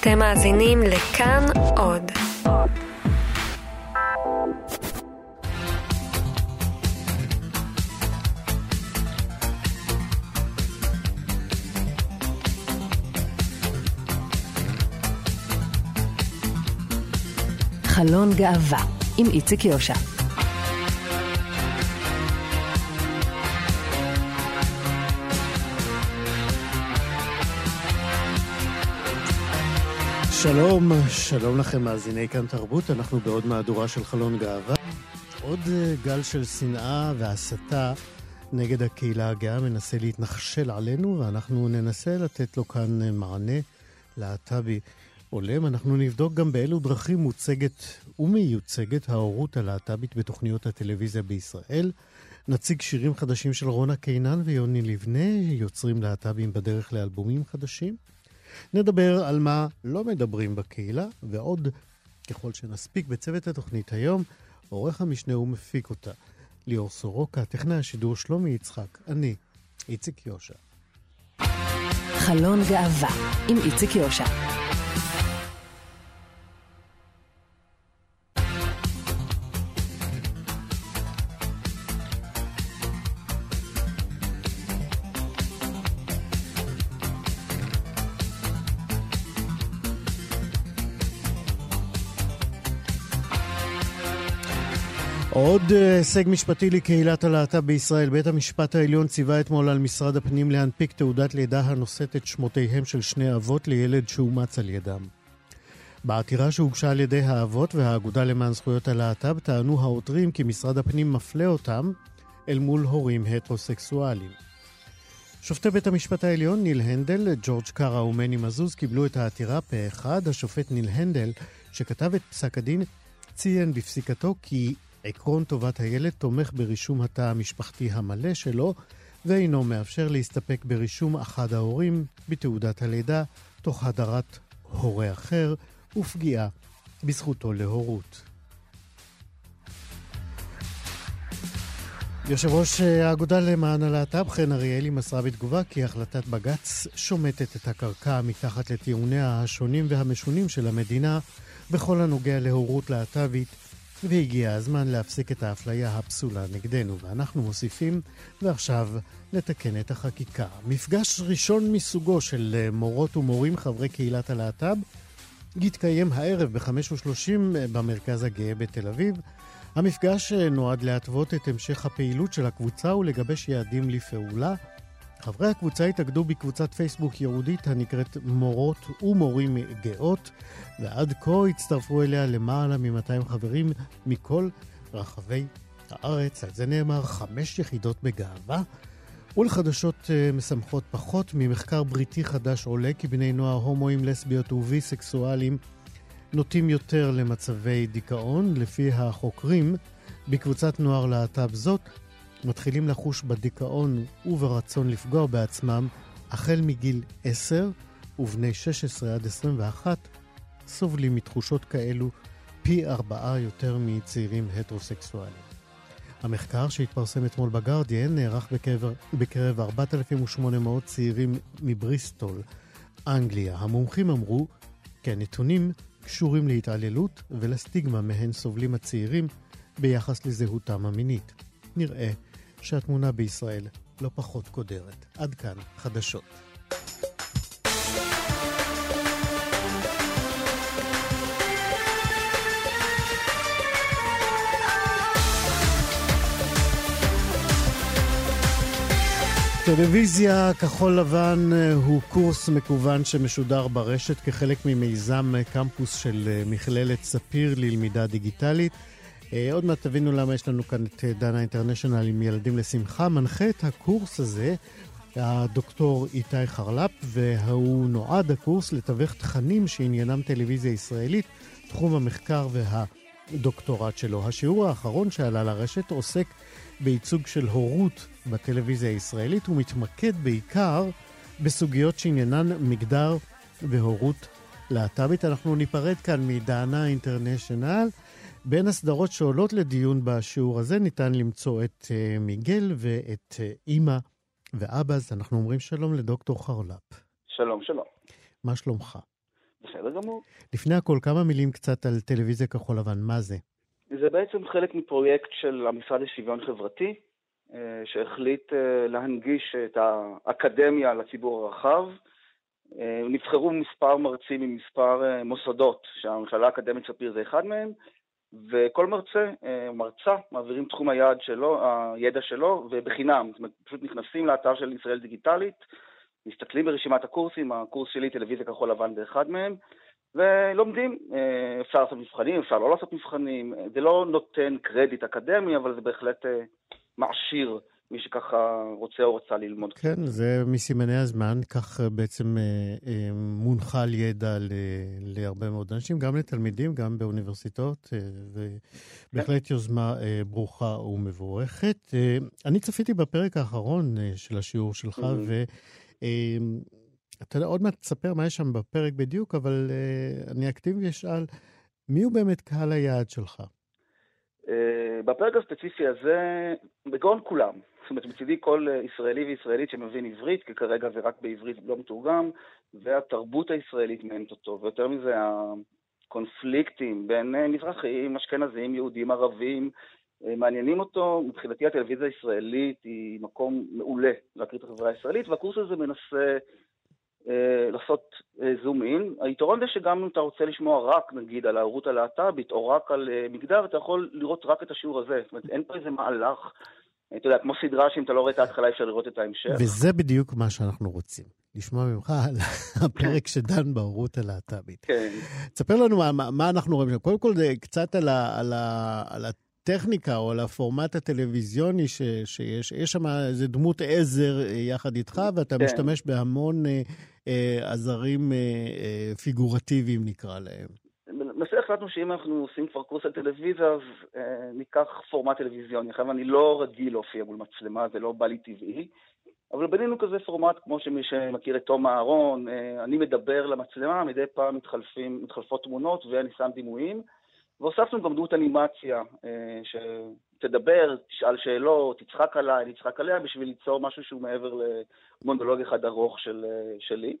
אתם מאזינים לכאן עוד. חלון גאווה עם איציק יושע. שלום, שלום לכם מאזיני כאן תרבות, אנחנו בעוד מהדורה של חלון גאווה. עוד אה, גל של שנאה והסתה נגד הקהילה הגאה מנסה להתנחשל עלינו, ואנחנו ננסה לתת לו כאן אה, מענה להט"בי הולם. אנחנו נבדוק גם באילו דרכים מוצגת ומיוצגת ההורות הלהט"בית בתוכניות הטלוויזיה בישראל. נציג שירים חדשים של רונה קינן ויוני לבנה, יוצרים להט"בים בדרך לאלבומים חדשים. נדבר על מה לא מדברים בקהילה, ועוד, ככל שנספיק בצוות התוכנית היום, עורך המשנה ומפיק אותה. ליאור סורוקה, טכנאי השידור שלומי יצחק, אני, איציק יושע. חלון גאווה עם איציק יושע. עוד אה, הישג משפטי לקהילת הלהט"ב בישראל. בית המשפט העליון ציווה אתמול על משרד הפנים להנפיק תעודת לידה הנושאת את שמותיהם של שני אבות לילד שאומץ על ידם. בעתירה שהוגשה על ידי האבות והאגודה למען זכויות הלהט"ב טענו העותרים כי משרד הפנים מפלה אותם אל מול הורים הטרוסקסואלים. שופטי בית המשפט העליון ניל הנדל, ג'ורג' קארה ומני מזוז קיבלו את העתירה פה אחד. השופט ניל הנדל, שכתב את פסק הדין, ציין בפסיקתו כי עקרון טובת הילד תומך ברישום התא המשפחתי המלא שלו, ואינו מאפשר להסתפק ברישום אחד ההורים בתעודת הלידה, תוך הדרת הורה אחר ופגיעה בזכותו להורות. יושב ראש האגודה למען הלהט"ב, חן אריאלי, מסרה בתגובה כי החלטת בג"ץ שומטת את הקרקע מתחת לטיעוניה השונים והמשונים של המדינה בכל הנוגע להורות להט"בית והגיע הזמן להפסיק את האפליה הפסולה נגדנו, ואנחנו מוסיפים, ועכשיו לתקן את החקיקה. מפגש ראשון מסוגו של אה, מורות ומורים חברי קהילת הלהט"ב יתקיים הערב ב-5.30 אה, במרכז הגאה בתל אביב. המפגש אה, נועד להתוות את המשך הפעילות של הקבוצה ולגבש יעדים לפעולה. חברי הקבוצה התאגדו בקבוצת פייסבוק ייעודית הנקראת מורות ומורים גאות, ועד כה הצטרפו אליה למעלה מ-200 חברים מכל רחבי הארץ. על זה נאמר חמש יחידות בגאווה. ולחדשות uh, משמחות פחות, ממחקר בריטי חדש עולה כי בני נוער הומואים, לסביות וביסקסואלים נוטים יותר למצבי דיכאון. לפי החוקרים, בקבוצת נוער להט"ב זאת, מתחילים לחוש בדיכאון וברצון לפגוע בעצמם החל מגיל 10, ובני 16 עד 21 סובלים מתחושות כאלו פי ארבעה יותר מצעירים הטרוסקסואלים. המחקר שהתפרסם אתמול בגרדיאן נערך בקרב, בקרב 4,800 צעירים מבריסטול, אנגליה. המומחים אמרו כי הנתונים קשורים להתעללות ולסטיגמה מהן סובלים הצעירים ביחס לזהותם המינית. נראה שהתמונה בישראל לא פחות קודרת. עד כאן חדשות. טלוויזיה כחול לבן אה, הוא קורס מקוון שמשודר ברשת כחלק ממיזם קמפוס של אה, מכללת ספיר ללמידה דיגיטלית. אה, עוד מעט תבינו למה יש לנו כאן את דנה אינטרנשיונל עם ילדים לשמחה. מנחה את הקורס הזה הדוקטור איתי חרלפ, והוא נועד הקורס לתווך תכנים שעניינם טלוויזיה ישראלית, תחום המחקר והדוקטורט שלו. השיעור האחרון שעלה לרשת עוסק בייצוג של הורות בטלוויזיה הישראלית, ומתמקד בעיקר בסוגיות שעניינן מגדר והורות להט"בית. אנחנו ניפרד כאן מדנה אינטרנשיונל. בין הסדרות שעולות לדיון בשיעור הזה ניתן למצוא את uh, מיגל ואת uh, אימא ואבא, אז אנחנו אומרים שלום לדוקטור חרלפ. שלום, שלום. מה שלומך? בסדר גמור. לפני הכל, כמה מילים קצת על טלוויזיה כחול לבן, מה זה? זה בעצם חלק מפרויקט של המשרד לשוויון חברתי, אה, שהחליט אה, להנגיש את האקדמיה לציבור הרחב. אה, נבחרו מספר מרצים ממספר מוסדות, שהמכללה האקדמית ספיר זה אחד מהם, וכל מרצה, מרצה, מעבירים תחום היעד שלו, הידע שלו, ובחינם. זאת אומרת, פשוט נכנסים לאתר של ישראל דיגיטלית, מסתכלים ברשימת הקורסים, הקורס שלי טלוויזיה כחול לבן זה אחד מהם, ולומדים. אפשר לעשות מבחנים, אפשר לא לעשות מבחנים. זה לא נותן קרדיט אקדמי, אבל זה בהחלט מעשיר מי שככה רוצה או רוצה ללמוד. כן, זה מסימני הזמן, כך בעצם אה, אה, מונחל ידע ל, להרבה מאוד אנשים, גם לתלמידים, גם באוניברסיטאות, אה, ובהחלט כן. יוזמה אה, ברוכה ומבורכת. אה, אני צפיתי בפרק האחרון אה, של השיעור שלך, mm-hmm. ו... אה, אתה יודע, עוד מעט תספר מה יש שם בפרק בדיוק, אבל uh, אני אקטיב ואשאל, מי הוא באמת קהל היעד שלך? אה, בפרק הספציפי הזה, בגאון כולם. זאת אומרת, מצידי כל ישראלי וישראלית שמבין עברית, כי כרגע זה רק בעברית לא מתורגם, והתרבות הישראלית מעניינת אותו, ויותר מזה, הקונפליקטים בין אה, מזרחים, אשכנזים, יהודים, ערבים, אה, מעניינים אותו. מבחינתי הטלוויזיה הישראלית היא מקום מעולה להכיר את החברה הישראלית, והקורס הזה מנסה אה, לעשות זום אה, אין. היתרון זה שגם אם אתה רוצה לשמוע רק, נגיד, על ההורות הלהט"בית, או רק על אה, מגדר, אתה יכול לראות רק את השיעור הזה. זאת אומרת, אין פה איזה מהלך, אתה יודע, כמו סדרה שאם אתה לא רואה את ההתחלה אפשר לראות את ההמשך. וזה בדיוק מה שאנחנו רוצים. לשמוע ממך על הפרק שדן בהורות הלהט"בית. כן. תספר לנו מה, מה אנחנו רואים שם. קודם כל, קצת על, ה, על, ה, על הטכניקה או על הפורמט הטלוויזיוני ש, שיש. יש שם איזה דמות עזר יחד איתך, ואתה כן. משתמש בהמון אה, עזרים אה, אה, פיגורטיביים נקרא להם. למעשה החלטנו שאם אנחנו עושים כבר קורס על טלוויזיה, אז אה, ניקח פורמט טלוויזיוני. עכשיו, אני לא רגיל להופיע מול מצלמה, זה לא בא לי טבעי, אבל בנינו כזה פורמט, כמו שמי שמכיר את תום אהרון, אה, אני מדבר למצלמה, מדי פעם מתחלפים, מתחלפות תמונות ואני שם דימויים. והוספנו גם דמות אנימציה, אה, שתדבר, תשאל שאלות, תצחק עליי, אני אצחק עליה, בשביל ליצור משהו שהוא מעבר למונולוג אחד ארוך של, אה, שלי.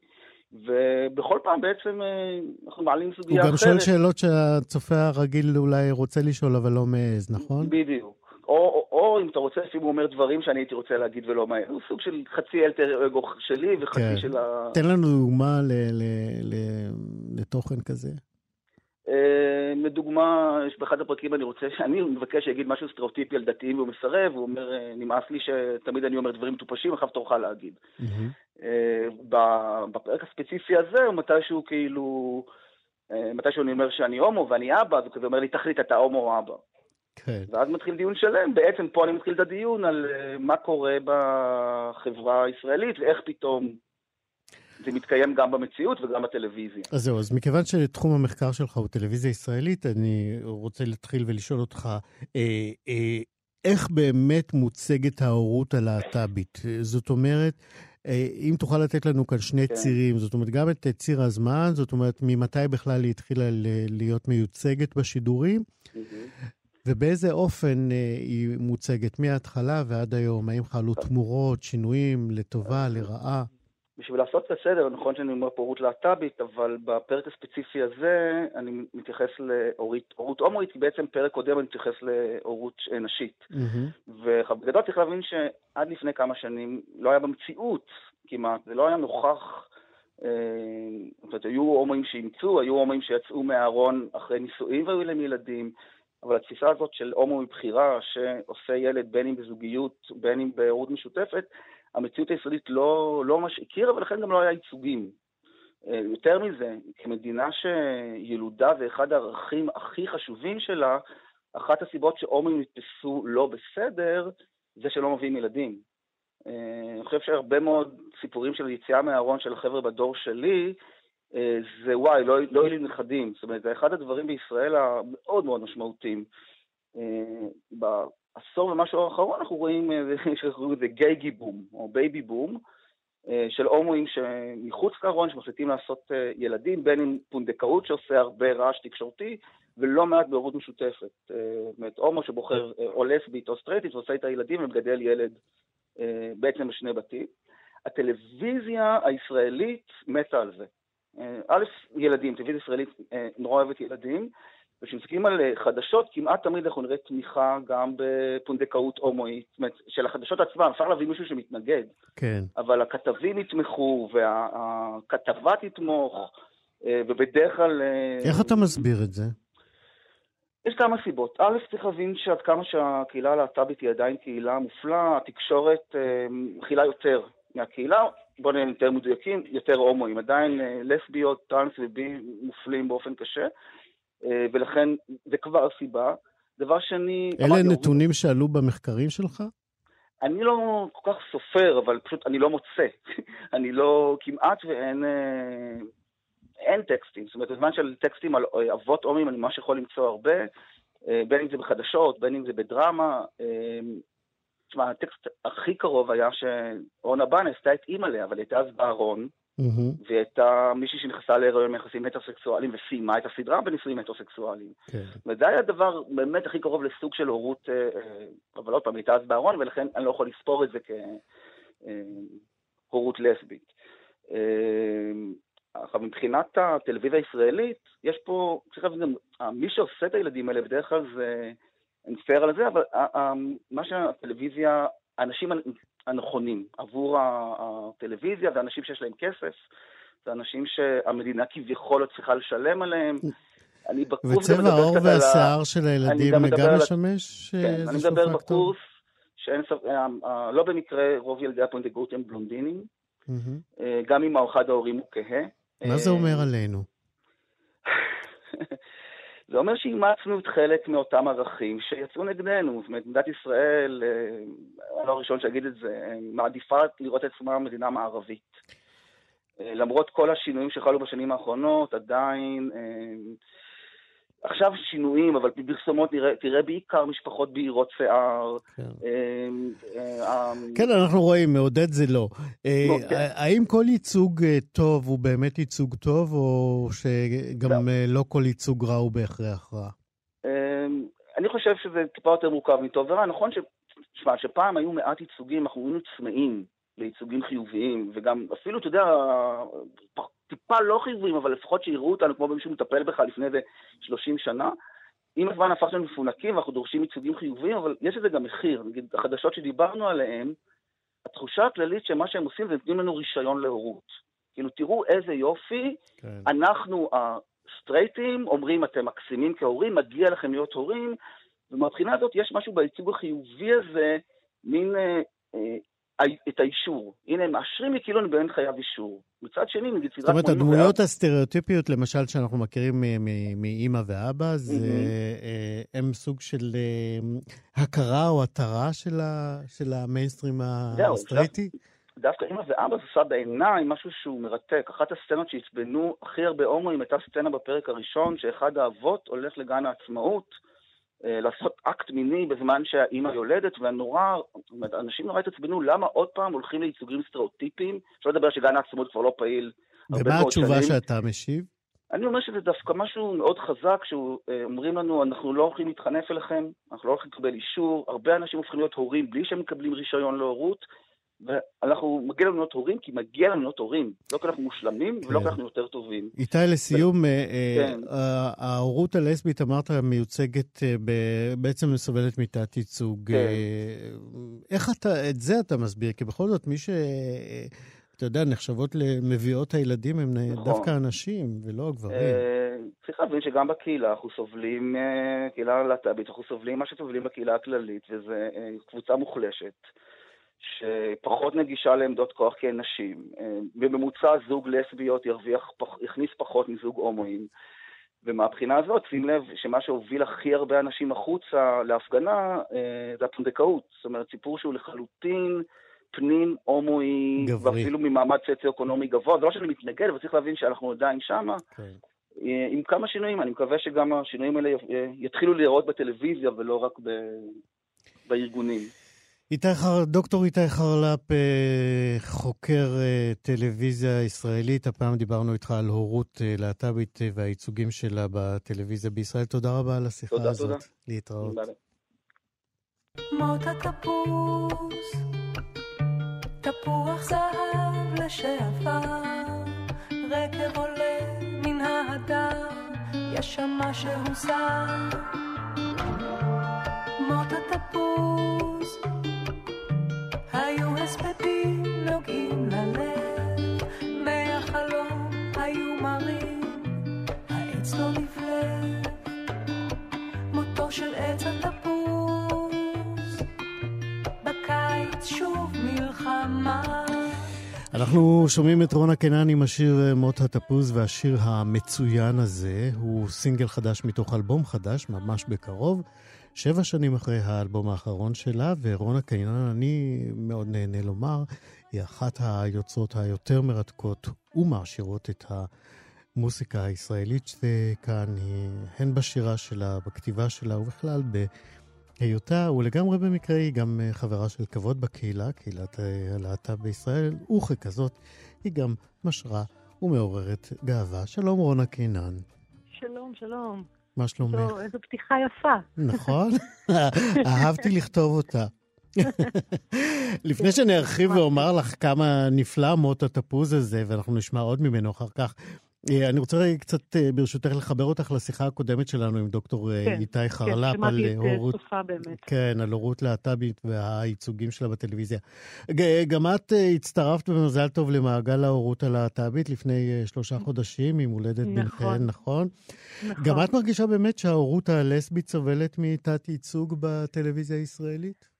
ובכל פעם בעצם אה, אנחנו מעלים סוגיה אחרת. הוא גם שואל שאלות שהצופה הרגיל אולי רוצה לשאול, אבל לא מעז, נכון? בדיוק. או, או, או אם אתה רוצה, אפילו הוא אומר דברים שאני הייתי רוצה להגיד ולא מעז. הוא סוג של חצי אלטר אגו שלי וחצי כן. של ה... תן לנו דוגמה ל, ל, ל, לתוכן כזה. אה, לדוגמה, יש באחד הפרקים אני רוצה, אני מבקש שיגיד משהו סטריאוטיפי על דתיים והוא מסרב, הוא אומר, אה, נמאס לי שתמיד אני אומר דברים מטופשים, עכשיו תורך להגיד. אה, בפרק הספציפי הזה, הוא מתישהו כאילו, מתישהו אני אומר שאני הומו ואני אבא, וכזה אומר לי, תחליט, אתה הומו או אבא. כן. ואז מתחיל דיון שלם, בעצם פה אני מתחיל את הדיון על מה קורה בחברה הישראלית ואיך פתאום זה מתקיים גם במציאות וגם בטלוויזיה. אז זהו, אז מכיוון שתחום המחקר שלך הוא טלוויזיה ישראלית, אני רוצה להתחיל ולשאול אותך, אה, אה, איך באמת מוצגת ההורות הלהט"בית? זאת אומרת, אה, אם תוכל לתת לנו כאן שני כן. צירים, זאת אומרת, גם את ציר הזמן, זאת אומרת, ממתי בכלל היא התחילה להיות מיוצגת בשידורים, ובאיזה אופן אה, היא מוצגת מההתחלה ועד היום? האם חלו תמורות, שינויים, לטובה, לרעה? בשביל לעשות את הסדר, נכון שאני אומר פה הורות להט"בית, אבל בפרק הספציפי הזה אני מתייחס להורות הומואית, כי בעצם פרק קודם אני מתייחס להורות נשית. Mm-hmm. ובגדול צריך להבין שעד לפני כמה שנים לא היה במציאות כמעט, זה לא היה נוכח, אה, זאת אומרת, היו הומואים שאימצו, היו הומואים שיצאו מהארון אחרי נישואים והיו להם ילדים. אבל התפיסה הזאת של הומו מבחירה שעושה ילד בין אם בזוגיות, בין אם בהורות משותפת, המציאות הישראלית לא, לא ממש הכירה, ולכן גם לא היה ייצוגים. אה, יותר מזה, כמדינה שילודה זה אחד הערכים הכי חשובים שלה, אחת הסיבות שהומואים נתפסו לא בסדר, זה שלא מביאים ילדים. אה, אני חושב שהרבה מאוד סיפורים של יציאה מהארון של החבר'ה בדור שלי, אה, זה וואי, לא, לא יהיו לי נכדים. זאת אומרת, זה אחד הדברים בישראל המאוד מאוד משמעותיים. עשור ומשהו האחרון אנחנו רואים, שקוראים לזה gayby boom, או baby boom, אה, של הומואים שמחוץ לארון, שמחליטים לעשות אה, ילדים, בין אם פונדקאות שעושה הרבה רעש תקשורתי, ולא מעט בהורות משותפת. אה, זאת אומרת, הומו שבוחר או לסבית או סטרייטית ועושה את הילדים ומגדל ילד בעצם בשני בתים. הטלוויזיה הישראלית מתה על זה. א', ילדים, טלוויזיה ישראלית נורא אוהבת ילדים, וכשמסתכלים על חדשות, כמעט תמיד אנחנו נראה תמיכה גם בפונדקאות הומואית. זאת אומרת, של החדשות עצמן, אפשר להביא מישהו שמתנגד. כן. אבל הכתבים יתמכו, והכתבה תתמוך, ובדרך כלל... איך אתה מסביר את זה? יש כמה סיבות. א', צריך להבין שעד כמה שהקהילה הלהט"בית היא עדיין קהילה מופלאה, התקשורת מכילה יותר מהקהילה, בואו נהיה יותר מדויקים, יותר הומואים. עדיין לסביות, טרנס ובי מופלים באופן קשה, ולכן זה כבר הסיבה. דבר שני... אלה נתונים שעלו במחקרים שלך? אני לא כל כך סופר, אבל פשוט אני לא מוצא. אני לא, כמעט ואין אין טקסטים. זאת אומרת, בזמן של טקסטים על אבות הומואים אני ממש יכול למצוא הרבה, בין אם זה בחדשות, בין אם זה בדרמה. תשמע, הטקסט הכי קרוב היה שאורנה בן עשתה את אימא'לה, אבל הייתה אז בארון, mm-hmm. והיא הייתה מישהי שנכנסה להיריון מיחסים הטרוסקסואליים וסיימה את הסדרה בנישואים הטרוסקסואליים. כן. וזה היה הדבר באמת הכי קרוב לסוג של הורות, אבל עוד פעם, הייתה אז בארון, ולכן אני לא יכול לספור את זה כהורות לסבית. עכשיו, מבחינת הטלוויזיה הישראלית, יש פה, צריך להבין גם, מי שעושה את הילדים האלה בדרך כלל זה, אני מצטער על זה, אבל מה שהטלוויזיה, האנשים הנכונים עבור הטלוויזיה, זה אנשים שיש להם כסף, זה אנשים שהמדינה כביכול לא צריכה לשלם עליהם. אני בקורס וצבע העור והשיער של הילדים גם משמש? כן, אני מדבר בקורס, שאין ספק, לא במקרה רוב ילדי הפונדגות הם בלונדינים, גם אם אחד ההורים הוא כהה. מה זה אומר עלינו? זה אומר שאימצנו את חלק מאותם ערכים שיצאו נגדנו. זאת אומרת, מדינת ישראל, אני לא הראשון שאגיד את זה, מעדיפה לראות את עצמה מדינה מערבית. למרות כל השינויים שחלו בשנים האחרונות, עדיין עכשיו שינויים, אבל בפרסומות תראה, תראה בעיקר משפחות בהירות שיער. כן. אמ, אמ, כן, אנחנו רואים, מעודד זה לא. אה, כן. האם כל ייצוג אה, טוב הוא באמת ייצוג טוב, או שגם לא, אה, לא כל ייצוג רע הוא בהכרח רע? אמ, אני חושב שזה טיפה יותר מורכב מטוב ורע. נכון ש... שפעם היו מעט ייצוגים, אנחנו היינו צמאים לייצוגים חיוביים, וגם אפילו, אתה יודע, טיפה לא חיוביים, אבל לפחות שיראו אותנו כמו מישהו מטפל בך לפני איזה 30 שנה. עם הזמן הפכנו מפונקים ואנחנו דורשים ייצוגים חיוביים, אבל יש לזה גם מחיר. נגיד, החדשות שדיברנו עליהן, התחושה הכללית שמה שהם עושים זה נותנים לנו רישיון להורות. כאילו, תראו איזה יופי, כן. אנחנו הסטרייטים אומרים, אתם מקסימים כהורים, מגיע לכם להיות הורים, ומבחינה הזאת יש משהו בייצוג החיובי הזה, מין אה, אה, את האישור. הנה, הם מאשרים לי כאילו אני באמת חייב אישור. מצד שני, נגיד סדרת... זאת אומרת, הדמויות הסטריאוטיפיות, למשל, שאנחנו מכירים מאימא ואבא, זה אה, הם סוג של אה, הכרה או התרה של המיינסטרים הסטרייטי? דווקא אימא ואבא זה עושה בעיניי משהו שהוא מרתק. אחת הסצנות שעצבנו הכי הרבה הומואים הייתה סצנה בפרק הראשון, שאחד האבות הולך לגן העצמאות, לעשות אקט מיני בזמן שהאימא יולדת, והנורא, אנשים נורא התעצבנו למה עוד פעם הולכים לייצוגים סטריאוטיפיים, שלא לדבר שגן העצמאות כבר לא פעיל ומה התשובה שאתה משיב? אני אומר שזה דווקא משהו מאוד חזק, שאומרים לנו, אנחנו לא הולכים להתחנף אליכם, אנחנו לא הולכים לקבל אישור, הרבה אנשים הופכים להיות הורים בלי שהם מקבלים רישיון להורות, ואנחנו, מגיע לנו להיות הורים כי מגיע לנו להיות הורים. לא כי אנחנו מושלמים כן. ולא כי אנחנו יותר טובים. איתי, לסיום, ו... אה, אה, כן. ההורות הלסבית, אמרת, מיוצגת, אה, בעצם מסובלת מתת ייצוג. כן. איך אתה, את זה אתה מסביר? כי בכל זאת, מי ש... אתה יודע, נחשבות למביאות הילדים הם נכון. דווקא הנשים ולא הגברים. צריך להבין שגם בקהילה אנחנו סובלים, קהילה הלהט"בית, אנחנו סובלים מה שסובלים בקהילה הכללית, וזו קבוצה מוחלשת. שפחות נגישה לעמדות כוח כי הן נשים. אה, בממוצע זוג לסביות ירוויח, יכניס פחות מזוג הומואים. ומהבחינה הזאת, שים לב שמה שהוביל הכי הרבה אנשים החוצה להפגנה אה, זה הפונדקאות. זאת אומרת, סיפור שהוא לחלוטין פנים הומואי, ואפילו ממעמד סוציו-אקונומי גבוה. זה לא שאני מתנגד, אבל צריך להבין שאנחנו עדיין שמה. כן. אה, עם כמה שינויים, אני מקווה שגם השינויים האלה יתחילו להיראות בטלוויזיה ולא רק ב... בארגונים. איתי חר... דוקטור איתי חרלפ, אה, חוקר אה, טלוויזיה ישראלית, הפעם דיברנו איתך על הורות אה, להט"בית והייצוגים שלה בטלוויזיה בישראל. תודה רבה על השיחה תודה, הזאת. תודה, תודה. להתראות. מות התפוס, תפוח זהב לשעבר, רקב עולה מן ההדר, יש שם משהו זר. מות התפוז, הספדים נוגעים ללב, מהחלום היו מרים, העץ לא נבלב, מותו של עץ התפוז, בקיץ שוב מלחמה. אנחנו שומעים את רונה קנן עם השיר אה, מות התפוז, והשיר המצוין הזה הוא סינגל חדש מתוך אלבום חדש, ממש בקרוב. שבע שנים אחרי האלבום האחרון שלה, ורונה קנן, אני מאוד נהנה לומר, היא אחת היוצרות היותר מרתקות ומעשירות את המוסיקה הישראלית כאן, הן בשירה שלה, בכתיבה שלה ובכלל ב... היותה, ולגמרי במקרה, היא גם אה, חברה של כבוד בקהילה, קהילת אה, הלהט"ב בישראל, וככזאת, היא גם משרה ומעוררת גאווה. שלום, רונה קינן. שלום, שלום. מה שלומך? איזו פתיחה יפה. נכון? אהבתי לכתוב אותה. לפני שאני ארחיב ואומר לך כמה נפלא מות התפוז הזה, ואנחנו נשמע עוד ממנו אחר כך, אני רוצה קצת, אה, ברשותך, לחבר אותך לשיחה הקודמת שלנו עם דוקטור אה, כן, איתי כן, חרל"פ כן, על הורות... כן, שמעתי את באמת. כן, על הורות להט"בית והייצוגים שלה בטלוויזיה. גם את הצטרפת במזל טוב למעגל ההורות הלהט"בית לפני שלושה חודשים, עם הולדת נכון. בנכן, נכון? נכון. גם את מרגישה באמת שההורות הלסבית סובלת מתת-ייצוג בטלוויזיה הישראלית?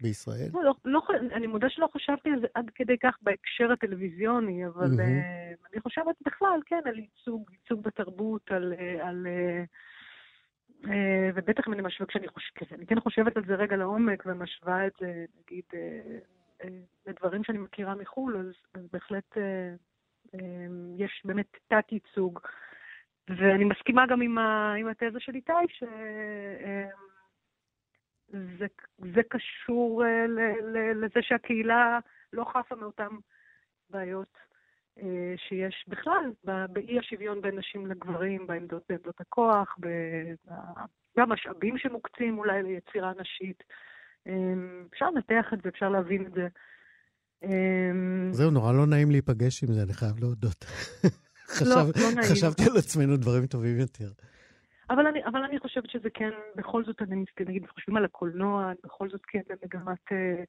בישראל? לא, לא, לא, אני מודה שלא חשבתי על זה עד כדי כך בהקשר הטלוויזיוני, אבל mm-hmm. uh, אני חושבת בכלל, כן, על ייצוג, ייצוג בתרבות, על... אה, על uh, uh, ובטח אם אני משווה, כשאני חושבת, אני כן חושבת על זה רגע לעומק ומשווה את זה, נגיד, uh, uh, לדברים שאני מכירה מחו"ל, אז, אז בהחלט uh, uh, יש באמת תת-ייצוג. ואני מסכימה גם עם, ה, עם התזה של איתי, ש... Uh, זה, זה קשור uh, ל, ל, לזה שהקהילה לא חפה מאותן בעיות uh, שיש בכלל באי השוויון בין נשים לגברים, בעמדות, בעמדות הכוח, במשאבים שמוקצים אולי ליצירה נשית. Um, אפשר לנתח את זה, אפשר להבין את זה. Um, זהו, נורא לא נעים להיפגש עם זה, אני חייב להודות. לא, חשב, לא נעים. חשבתי על עצמנו דברים טובים יותר. אבל אני, אבל אני חושבת שזה כן, בכל זאת, אני נגיד, חושבים על הקולנוע, בכל זאת כן במגמת, אה,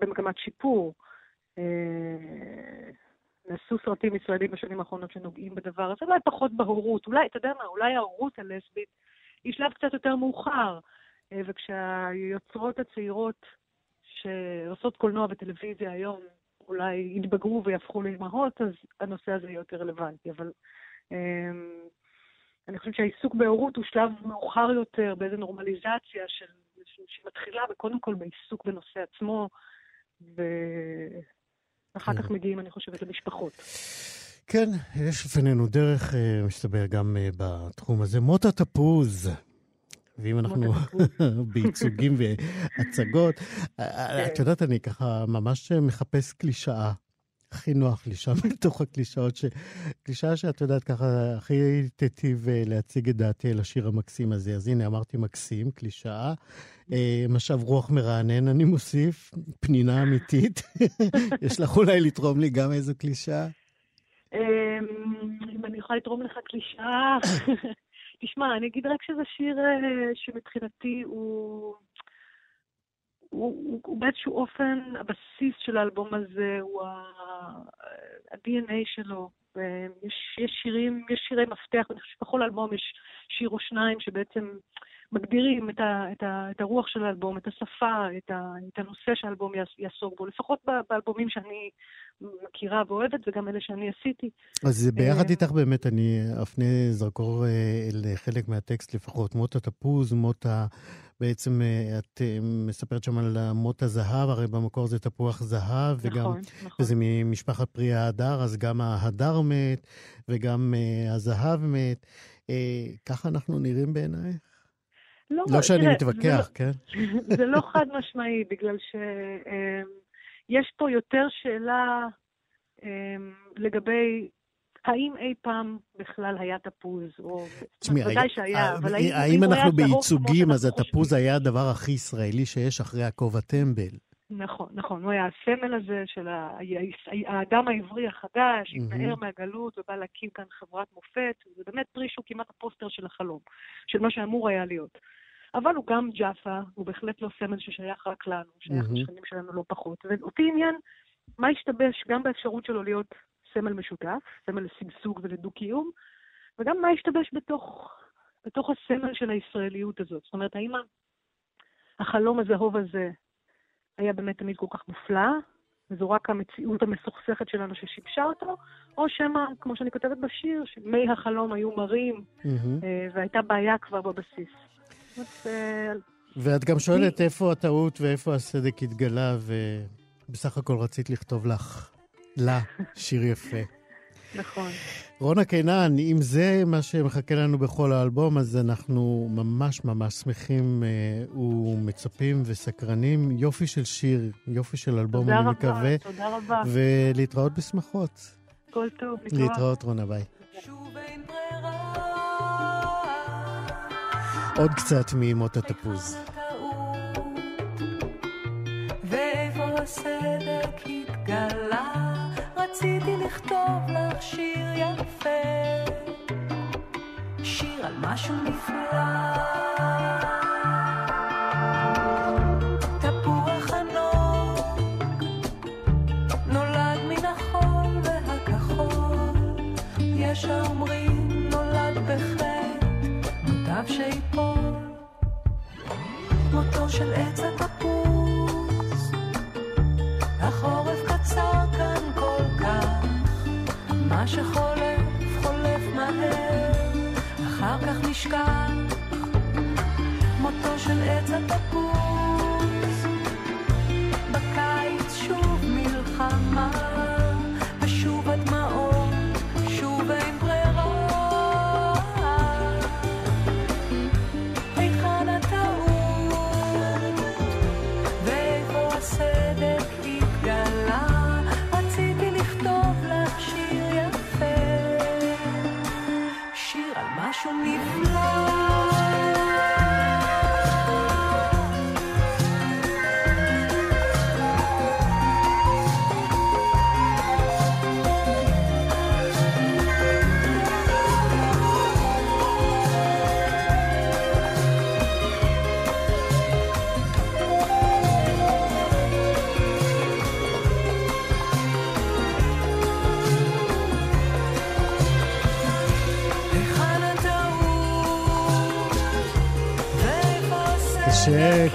במגמת שיפור. אה, נעשו סרטים ישראלים בשנים האחרונות שנוגעים בדבר הזה, אולי פחות בהורות, אולי, אתה יודע מה, אולי ההורות הלסבית היא שלב קצת יותר מאוחר, אה, וכשהיוצרות הצעירות שעושות קולנוע וטלוויזיה היום אולי יתבגרו ויהפכו לאימהות, אז הנושא הזה יהיה יותר רלוונטי, אבל... אני חושבת שהעיסוק בהורות הוא שלב מאוחר יותר, באיזו נורמליזציה של, שמתחילה קודם כל בעיסוק בנושא עצמו, ואחר כן. כך מגיעים, אני חושבת, למשפחות. כן, יש לפנינו דרך, אה, מסתבר, גם אה, בתחום הזה. מות התפוז. ואם אנחנו בייצוגים והצגות, אה, את יודעת, אני ככה ממש מחפש קלישאה הכי נוח לי שם בתוך הקלישאות, ש... קלישאה שאת יודעת ככה הכי תיטיב להציג את דעתי על השיר המקסים הזה. אז הנה, אמרתי מקסים, קלישאה. אה, משב רוח מרענן, אני מוסיף, פנינה אמיתית. יש לך אולי לתרום לי גם איזו קלישאה? אמ, אם אני יכולה לתרום לך קלישאה... תשמע, אני אגיד רק שזה שיר אה, שמבחינתי הוא... הוא, הוא באיזשהו אופן, הבסיס של האלבום הזה הוא ה-DNA שלו. יש, יש שירים, יש שירי מפתח, אני חושבת שבכל אלבום יש שיר או שניים שבעצם מגדירים את, ה, את, ה, את הרוח של האלבום, את השפה, את, ה, את הנושא שהאלבום יעסוק בו, לפחות באלבומים שאני מכירה ואוהבת, וגם אלה שאני עשיתי. אז ביחד אה, איתך באמת אני אפנה זרקור אה, לחלק מהטקסט לפחות, מות התפוז, מות ה... בעצם אה, את מספרת שם על מות הזהב, הרי במקור זה תפוח זהב, וגם, נכון, נכון. וזה ממשפחת פרי ההדר, אז גם ההדר מת, וגם הזהב מת. ככה אנחנו נראים בעינייך? לא, לא שאני תראה, מתווכח, זה, כן? זה לא חד משמעי, בגלל שיש פה יותר שאלה לגבי האם אי פעם בכלל היה תפוז, או... תשמעי, ודאי שהיה, אה, אבל האם, האם אנחנו בייצוגים, אז התפוז היה הדבר הכי ישראלי שיש אחרי הכובע טמבל. נכון, נכון. הוא היה הסמל הזה של האדם העברי החדש, התנער מהגלות ובא להקים כאן חברת מופת. זה באמת פרי שהוא כמעט הפוסטר של החלום, של מה שאמור היה להיות. אבל הוא גם ג'אפה, הוא בהחלט לא סמל ששייך רק לנו, שייך לשכנים שלנו לא פחות. ואותי עניין, מה השתבש גם באפשרות שלו להיות סמל משותף, סמל לשגשוג ולדו-קיום, וגם מה השתבש בתוך, בתוך הסמל של הישראליות הזאת. זאת אומרת, האם החלום הזהוב הזה היה באמת תמיד כל כך מופלא, וזו רק המציאות המסוכסכת שלנו ששיבשה אותו, או שמא, כמו שאני כותבת בשיר, שמי החלום היו מרים, mm-hmm. והייתה בעיה כבר בבסיס. אה, ואת גם שואלת איפה הטעות ואיפה הסדק התגלה, ובסך הכל רצית לכתוב לך, לה, שיר יפה. נכון. רונה קינן, אם זה מה שמחכה לנו בכל האלבום, אז אנחנו ממש ממש שמחים אה, ומצפים וסקרנים. יופי של שיר, יופי של אלבום, אני רבה, מקווה. תודה רבה, תודה רבה. ולהתראות בשמחות. כל טוב, להתראות. להתראות, רונה, ביי. עוד קצת מימות התפוז. לכתוב לך שיר יפה, שיר על משהו נפלא. של עץ התפוס. שחולף חולף מהר, אחר כך נשכח מותו של עץ התפוס.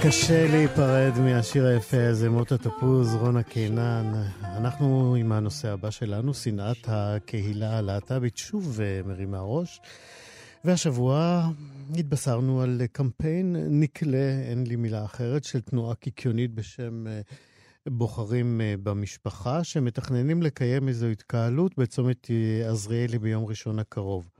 קשה, להיפרד מהשיר היפה הזה, מות התפוז, רונה קינן. אנחנו עם הנושא הבא שלנו, שנאת הקהילה הלהט"בית, שוב אה, מרימה ראש. והשבוע התבשרנו על קמפיין נקלה, אין לי מילה אחרת, של תנועה קיקיונית בשם אה, בוחרים אה, במשפחה, שמתכננים לקיים איזו התקהלות בצומת עזריאלי ביום ראשון הקרוב.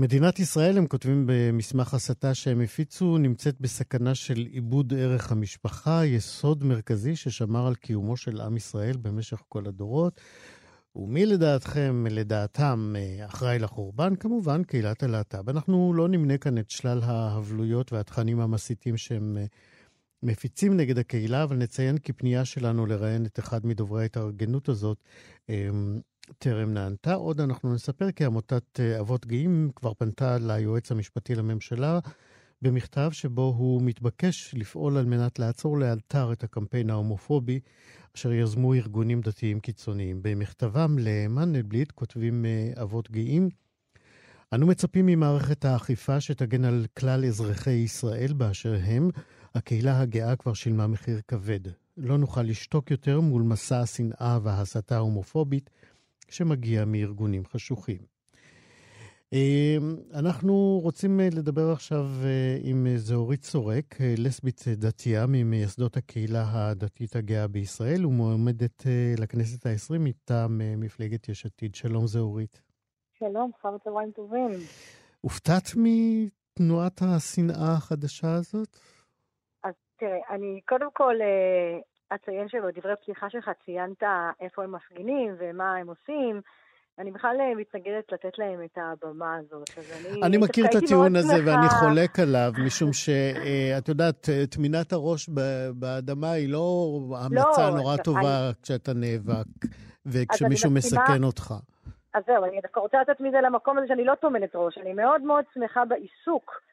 מדינת ישראל, הם כותבים במסמך הסתה שהם הפיצו, נמצאת בסכנה של איבוד ערך המשפחה, יסוד מרכזי ששמר על קיומו של עם ישראל במשך כל הדורות. ומי לדעתכם, לדעתם, אחראי לחורבן? כמובן, קהילת הלהט"ב. אנחנו לא נמנה כאן את שלל ההבלויות והתכנים המסיתים שהם מפיצים נגד הקהילה, אבל נציין כי פנייה שלנו לראיין את אחד מדוברי ההתארגנות הזאת טרם נענתה. עוד אנחנו נספר כי עמותת אה, אבות גאים כבר פנתה ליועץ המשפטי לממשלה במכתב שבו הוא מתבקש לפעול על מנת לעצור לאלתר את הקמפיין ההומופובי אשר יזמו ארגונים דתיים קיצוניים. במכתבם למנדלבליט כותבים אה, אבות גאים אנו מצפים ממערכת האכיפה שתגן על כלל אזרחי ישראל באשר הם. הקהילה הגאה כבר שילמה מחיר כבד. לא נוכל לשתוק יותר מול מסע השנאה וההסתה ההומופובית שמגיע מארגונים חשוכים. אמ, אנחנו רוצים אה, לדבר עכשיו אה, עם זהורית סורק, אה, לסבית דתייה ממייסדות הקהילה הדתית הגאה בישראל ומועמדת לכנסת העשרים מטעם מפלגת יש עתיד. שלום זהורית. שלום, אחר צהריים טובים. הופתעת מתנועת השנאה החדשה הזאת? אז תראה, אני קודם כל אציין שבדברי פתיחה שלך ציינת איפה הם מפגינים ומה הם עושים. אני בכלל אה, מתנגדת לתת להם את הבמה הזאת. אז אני, אני מכיר את הטיעון הזה שמחה- ואני חולק עליו, משום שאת יודעת, טמינת הראש באדמה היא לא המלצה לא, נורא אני- טובה כשאתה נאבק וכשמישהו מסכן אותך. אז זהו, אני דווקא רוצה לצאת מזה למקום הזה שאני לא טומנת ראש. אני מאוד מאוד שמחה בעיסוק אה,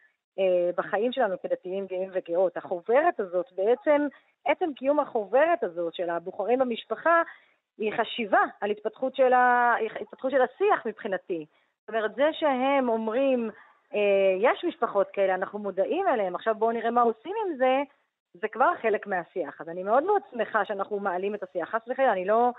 בחיים שלנו כדתיים גאים וגאות. החוברת הזאת, בעצם, עצם קיום החוברת הזאת של הבוחרים במשפחה, היא חשיבה על התפתחות של, ה... התפתחות של השיח מבחינתי. זאת אומרת, זה שהם אומרים, אה, יש משפחות כאלה, אנחנו מודעים אליהן, עכשיו בואו נראה מה עושים עם זה, זה כבר חלק מהשיח. אז אני מאוד מאוד שמחה שאנחנו מעלים את השיח. חס וחלילה, אני לא,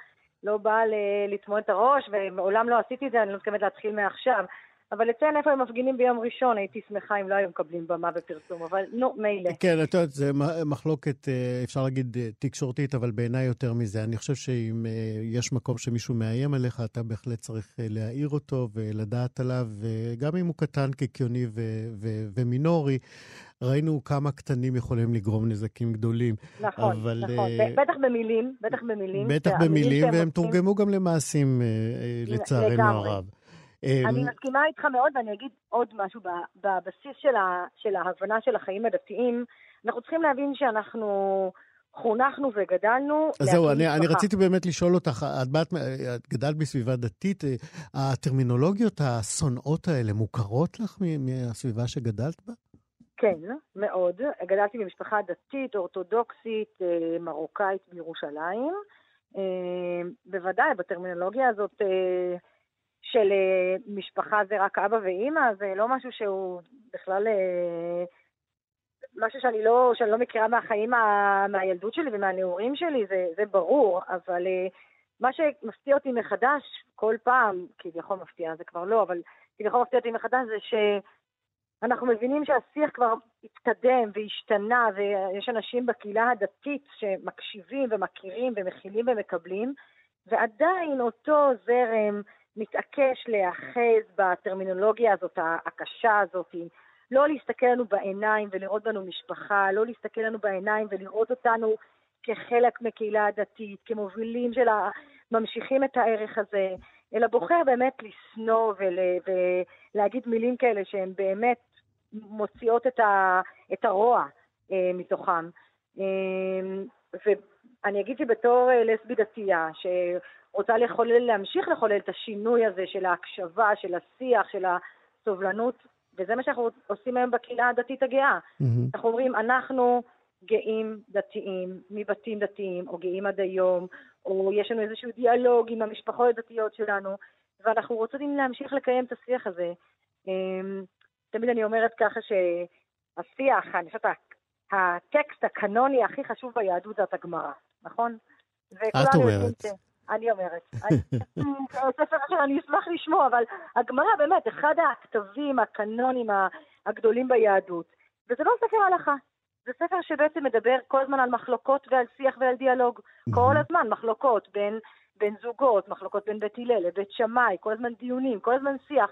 לא באה לטמון את הראש, ומעולם לא עשיתי את זה, אני לא מתכוונת להתחיל מעכשיו. אבל לציין איפה הם מפגינים ביום ראשון, הייתי שמחה אם לא היו מקבלים במה ופרסום, אבל נו, מילא. כן, את יודעת, זה מ- מחלוקת, אה, אפשר להגיד, אה, תקשורתית, אבל בעיניי יותר מזה. אני חושב שאם אה, יש מקום שמישהו מאיים עליך, אתה בהחלט צריך להעיר אותו ולדעת עליו, וגם אם הוא קטן, קיקיוני ו- ו- ומינורי, ראינו כמה קטנים יכולים לגרום נזקים גדולים. נכון, אבל, נכון. ב- בטח במילים, בטח במילים. בטח במילים, והם תורגמו גם למעשים, אה, לצערנו. הרב. אה, אני מסכימה איתך מאוד, ואני אגיד עוד משהו. בבסיס של, ה, של ההבנה של החיים הדתיים, אנחנו צריכים להבין שאנחנו חונכנו וגדלנו אז זהו, אני, אני. רציתי באמת לשאול אותך, את, באת, את גדלת בסביבה דתית, אה, הטרמינולוגיות השונאות האלה מוכרות לך מהסביבה שגדלת בה? כן, מאוד. גדלתי במשפחה דתית, אורתודוקסית, אה, מרוקאית בירושלים. אה, בוודאי, בטרמינולוגיה הזאת של אה, משפחה זה רק אבא ואימא, זה לא משהו שהוא בכלל... אה, משהו שאני לא, שאני לא מכירה מהחיים, ה- מהילדות שלי ומהנעורים שלי, זה, זה ברור, אבל אה, מה שמפתיע אותי מחדש כל פעם, כביכול מפתיע, זה כבר לא, אבל כביכול מפתיע אותי מחדש זה ש... אנחנו מבינים שהשיח כבר התקדם והשתנה, ויש אנשים בקהילה הדתית שמקשיבים ומכירים ומכילים ומקבלים, ועדיין אותו זרם מתעקש להיאחז בטרמינולוגיה הזאת, הקשה הזאת, לא להסתכל לנו בעיניים ולראות בנו משפחה, לא להסתכל לנו בעיניים ולראות אותנו כחלק מקהילה הדתית, כמובילים של. ממשיכים את הערך הזה, אלא בוחר באמת לשנוא ול... ולהגיד מילים כאלה שהן באמת מוציאות את, ה... את הרוע אה, מתוכם. אה, ואני אגיד שבתור אה, לסבי דתייה, שרוצה לחולל, להמשיך לחולל את השינוי הזה של ההקשבה, של השיח, של הסובלנות, וזה מה שאנחנו עושים היום בקהילה הדתית הגאה. מהמם. אנחנו אומרים, אנחנו גאים דתיים, מבתים דתיים, או גאים עד היום, או יש לנו איזשהו דיאלוג עם המשפחות הדתיות שלנו, ואנחנו רוצים להמשיך לקיים את השיח הזה. אמ, תמיד אני אומרת ככה שהשיח, אני חושבת, הטקסט הקנוני הכי חשוב ביהדות זה את הגמרא, נכון? את אומרת. אני אומרת. ספר אחר, אני אשמח לשמוע, אבל הגמרא באמת, אחד הכתבים הקנונים הגדולים ביהדות. וזה לא ספר הלכה. זה ספר שבעצם מדבר כל הזמן על מחלוקות ועל שיח ועל דיאלוג. כל הזמן מחלוקות בין, בין זוגות, מחלוקות בין בית הלל לבית שמאי, כל הזמן דיונים, כל הזמן שיח.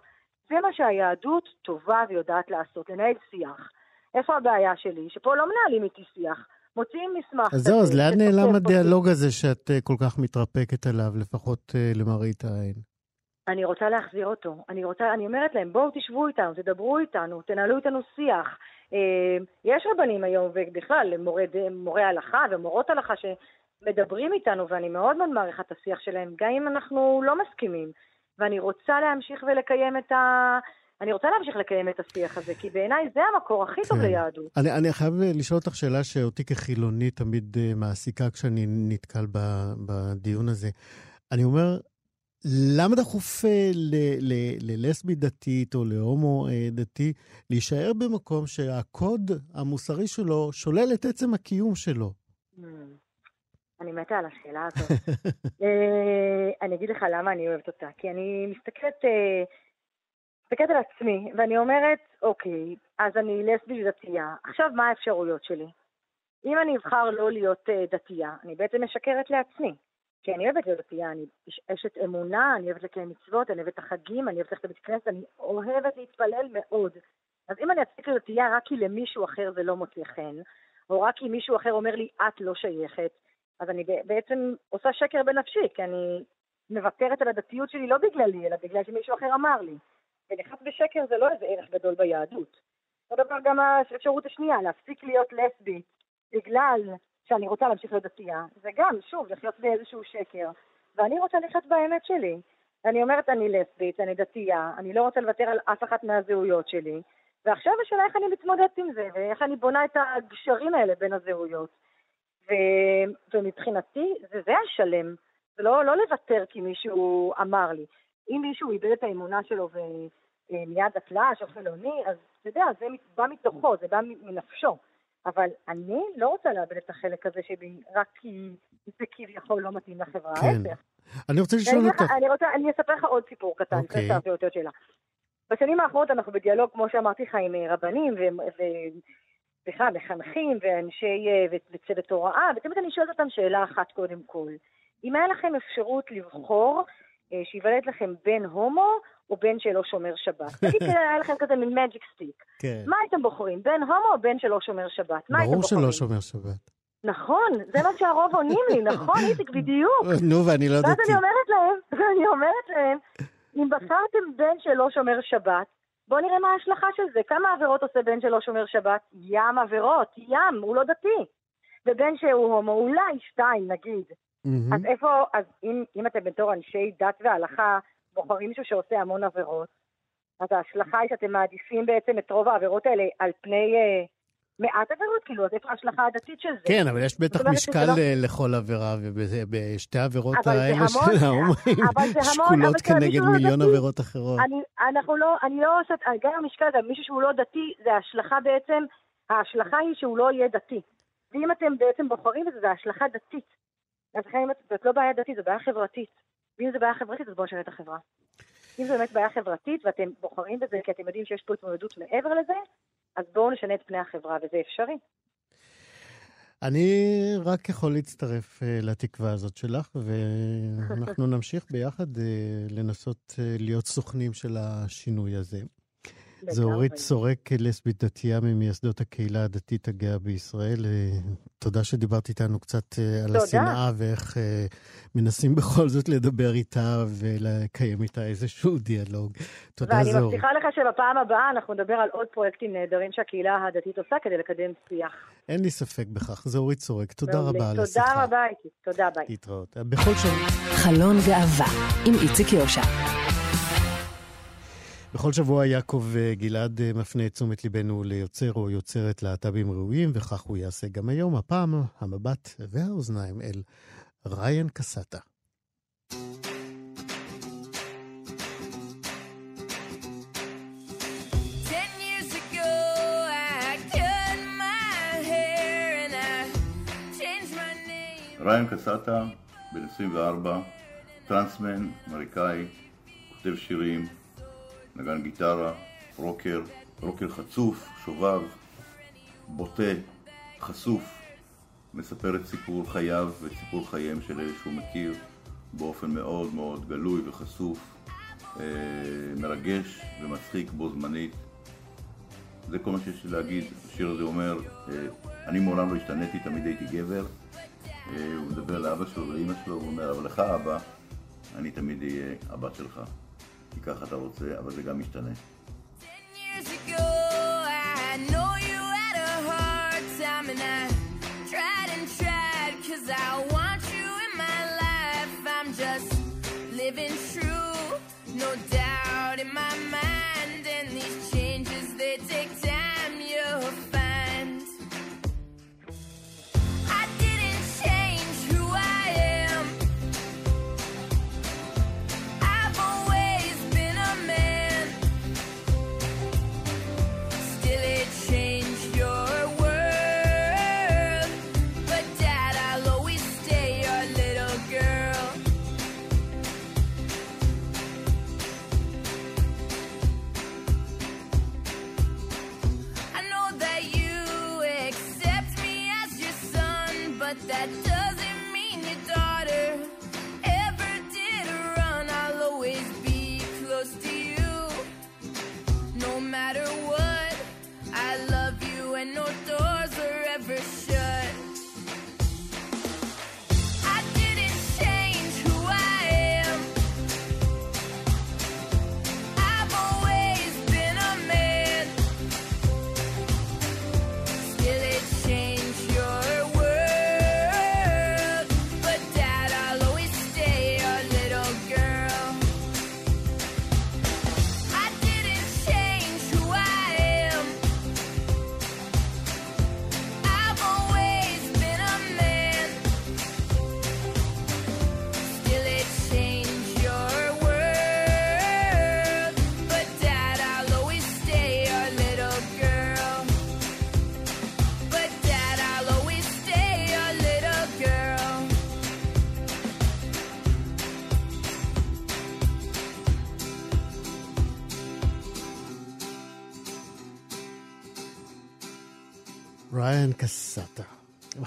זה מה שהיהדות טובה ויודעת לעשות, לנהל שיח. איפה הבעיה שלי? שפה לא מנהלים איתי שיח. מוציאים מסמך. אז זהו, אז לאן נעלם. הדיאלוג הזה שאת אה, כל כך מתרפקת עליו, לפחות אה, למראית העין? אני רוצה להחזיר אותו. אני רוצה, אני אומרת להם, בואו תשבו איתנו, תדברו איתנו, תנהלו איתנו שיח. אה, יש רבנים היום, ובכלל, מורי, מורי הלכה ומורות הלכה שמדברים איתנו, ואני מאוד מאוד מעריכה את השיח שלהם, גם אם אנחנו לא מסכימים. ואני רוצה להמשיך ולקיים את ה... אני רוצה להמשיך לקיים את השיח הזה, כי בעיניי זה המקור הכי טוב כן. ליהדות. אני, אני חייב לשאול אותך שאלה שאותי כחילוני תמיד אה, מעסיקה כשאני נתקל ב, בדיון הזה. אני אומר, למה דחוף אה, ללסבי דתית או להומו אה, דתי להישאר במקום שהקוד המוסרי שלו שולל את עצם הקיום שלו? Hmm. אני מתה על השאלה הזאת. אה, אני אגיד לך למה אני אוהבת אותה. כי אני מסתכלת, אה, מסתכלת על עצמי, ואני אומרת, אוקיי, אז אני לסבית דתייה. עכשיו, מה האפשרויות שלי? אם אני אבחר לא להיות אה, דתייה, אני בעצם משקרת לעצמי. כי אני אוהבת להיות דתייה, אני אש- אשת אמונה, אני אוהבת לקיים מצוות, אני אוהבת את החגים, אני אוהבת ללכת לבית כנסת, אני אוהבת להתפלל מאוד. אז אם אני אצליח להיות דתייה רק כי למישהו אחר זה לא מוצא חן, או רק כי מישהו אחר אומר לי, את לא שייכת, אז אני בעצם עושה שקר בנפשי, כי אני מוותרת על הדתיות שלי לא בגללי, אלא בגלל שמישהו אחר אמר לי. ונחת בשקר זה לא איזה ערך גדול ביהדות. אותו דבר גם האפשרות השנייה, להפסיק להיות לסבית בגלל שאני רוצה להמשיך להיות דתייה, זה גם, שוב, לחיות באיזשהו שקר. ואני רוצה לחיות באמת שלי. אני אומרת, אני לסבית, אני דתייה, אני לא רוצה לוותר על אף אחת מהזהויות שלי, ועכשיו השאלה איך אני מתמודדת עם זה, ואיך אני בונה את הגשרים האלה בין הזהויות. ו... ומבחינתי, זה זה השלם. זה לא, לא לוותר כי מישהו אמר לי. אם מישהו איבד את האמונה שלו ומיד דתל"ש או חילוני, אז אתה יודע, זה בא מתוכו, זה בא מנפשו. אבל אני לא רוצה לאבד את החלק הזה שלי רק כי זה כביכול לא מתאים לחברה, כן. אני רוצה לשאול אותך... אני רוצה, אני אספר לך עוד סיפור קטן, אוקיי. לפני שאלתי אותי עוד שאלה. בשנים האחרונות אנחנו בדיאלוג, כמו שאמרתי לך, עם אה, רבנים ובכלל מחנכים ואנשי אה, וצוות הוראה, ותמיד אני שואלת אותם שאלה אחת קודם כל. אם היה לכם אפשרות לבחור אה, שיוולד לכם בן הומו או בן שלא שומר שבת. תגיד, היה לכם כזה מין מג'יק סטיק. כן. מה הייתם בוחרים, בן הומו או בן שלא שומר שבת? מה הייתם ברור בוחרים? שלא שומר שבת. נכון, זה מה שהרוב עונים לי, נכון, איציק, בדיוק. נו, ואני לא ואז דתי. אני אומרת להם, אני אומרת להם, אם בחרתם בן שלא שומר שבת, בואו נראה מה ההשלכה של זה. כמה עבירות עושה בן שלא שומר שבת? ים עבירות, ים, הוא לא דתי. ובן שהוא הומו, אולי שתיים, נגיד. מהמם. אז איפה, אז אם, אם אתם בתור אנשי דת והלכה בוחרים מישהו שעושה המון עבירות, אז ההשלכה היא שאתם מעדיפים בעצם את רוב העבירות האלה על פני אה, מעט עבירות, כאילו, אז איפה ההשלכה הדתית של זה? כן, אבל יש בטח משקל לא- אה, לכל עבירה, ובשתי העבירות זה האלה של ההומואים זה שקולות כנגד מיליון דתי, עבירות אחרות. אני, אנחנו לא, אני לא עושה, גם המשקל, גם מישהו שהוא לא דתי, זה השלכה בעצם, ההשלכה היא שהוא לא יהיה דתי. ואם אתם בעצם בוחרים בזה, זה השלכה דתית. אז לכן זאת לא בעיה דתית, זו בעיה חברתית. ואם זו בעיה חברתית, אז בואו נשנה את החברה. אם זו באמת בעיה חברתית, ואתם בוחרים בזה כי אתם יודעים שיש פה התמודדות מעבר לזה, אז בואו נשנה את פני החברה, וזה אפשרי. אני רק יכול להצטרף אה, לתקווה הזאת שלך, ואנחנו נמשיך ביחד אה, לנסות אה, להיות סוכנים של השינוי הזה. זו לגמרי. אורית סורק, לסבית דתייה ממייסדות הקהילה הדתית הגאה בישראל. אה, תודה שדיברת איתנו קצת אה, על תודה. השנאה ואיך אה, מנסים בכל זאת לדבר איתה ולקיים איתה איזשהו דיאלוג. תודה, ואני זה אורית. מבטיחה לך שבפעם הבאה אנחנו נדבר על עוד פרויקטים נהדרים שהקהילה הדתית עושה כדי לקדם שיח. אין לי ספק בכך. זו אורית סורק. תודה. רבה על השיחה. תודה רבה, איתי. תודה, ביי. להתראות. בכל שבוע... חלון גאווה עם איציק יושע. בכל שבוע יעקב אה, גלעד אה, מפנה את תשומת ליבנו ליוצר או יוצרת להט"בים ראויים, וכך הוא יעשה גם היום. הפעם המבט והאוזניים אל ריין קסטה. ריין קסטה, בן 24, טרנסמן, אמריקאי, כותב שירים, נגן גיטרה, רוקר, רוקר חצוף, שובב, בוטה, חשוף, מספר את סיפור חייו ואת סיפור חייהם של אלה שהוא מכיר באופן מאוד מאוד גלוי וחשוף, אה, מרגש ומצחיק בו זמנית. זה כל מה שיש לי להגיד. השיר הזה אומר, אה, אני מעולם לא השתניתי, תמיד הייתי גבר. אה, הוא מדבר לאבא שלו ולאמא שלו, הוא אומר, אבל לך אבא, אני תמיד אהיה הבת שלך. כי ככה אתה רוצה, אבל זה גם משתנה. I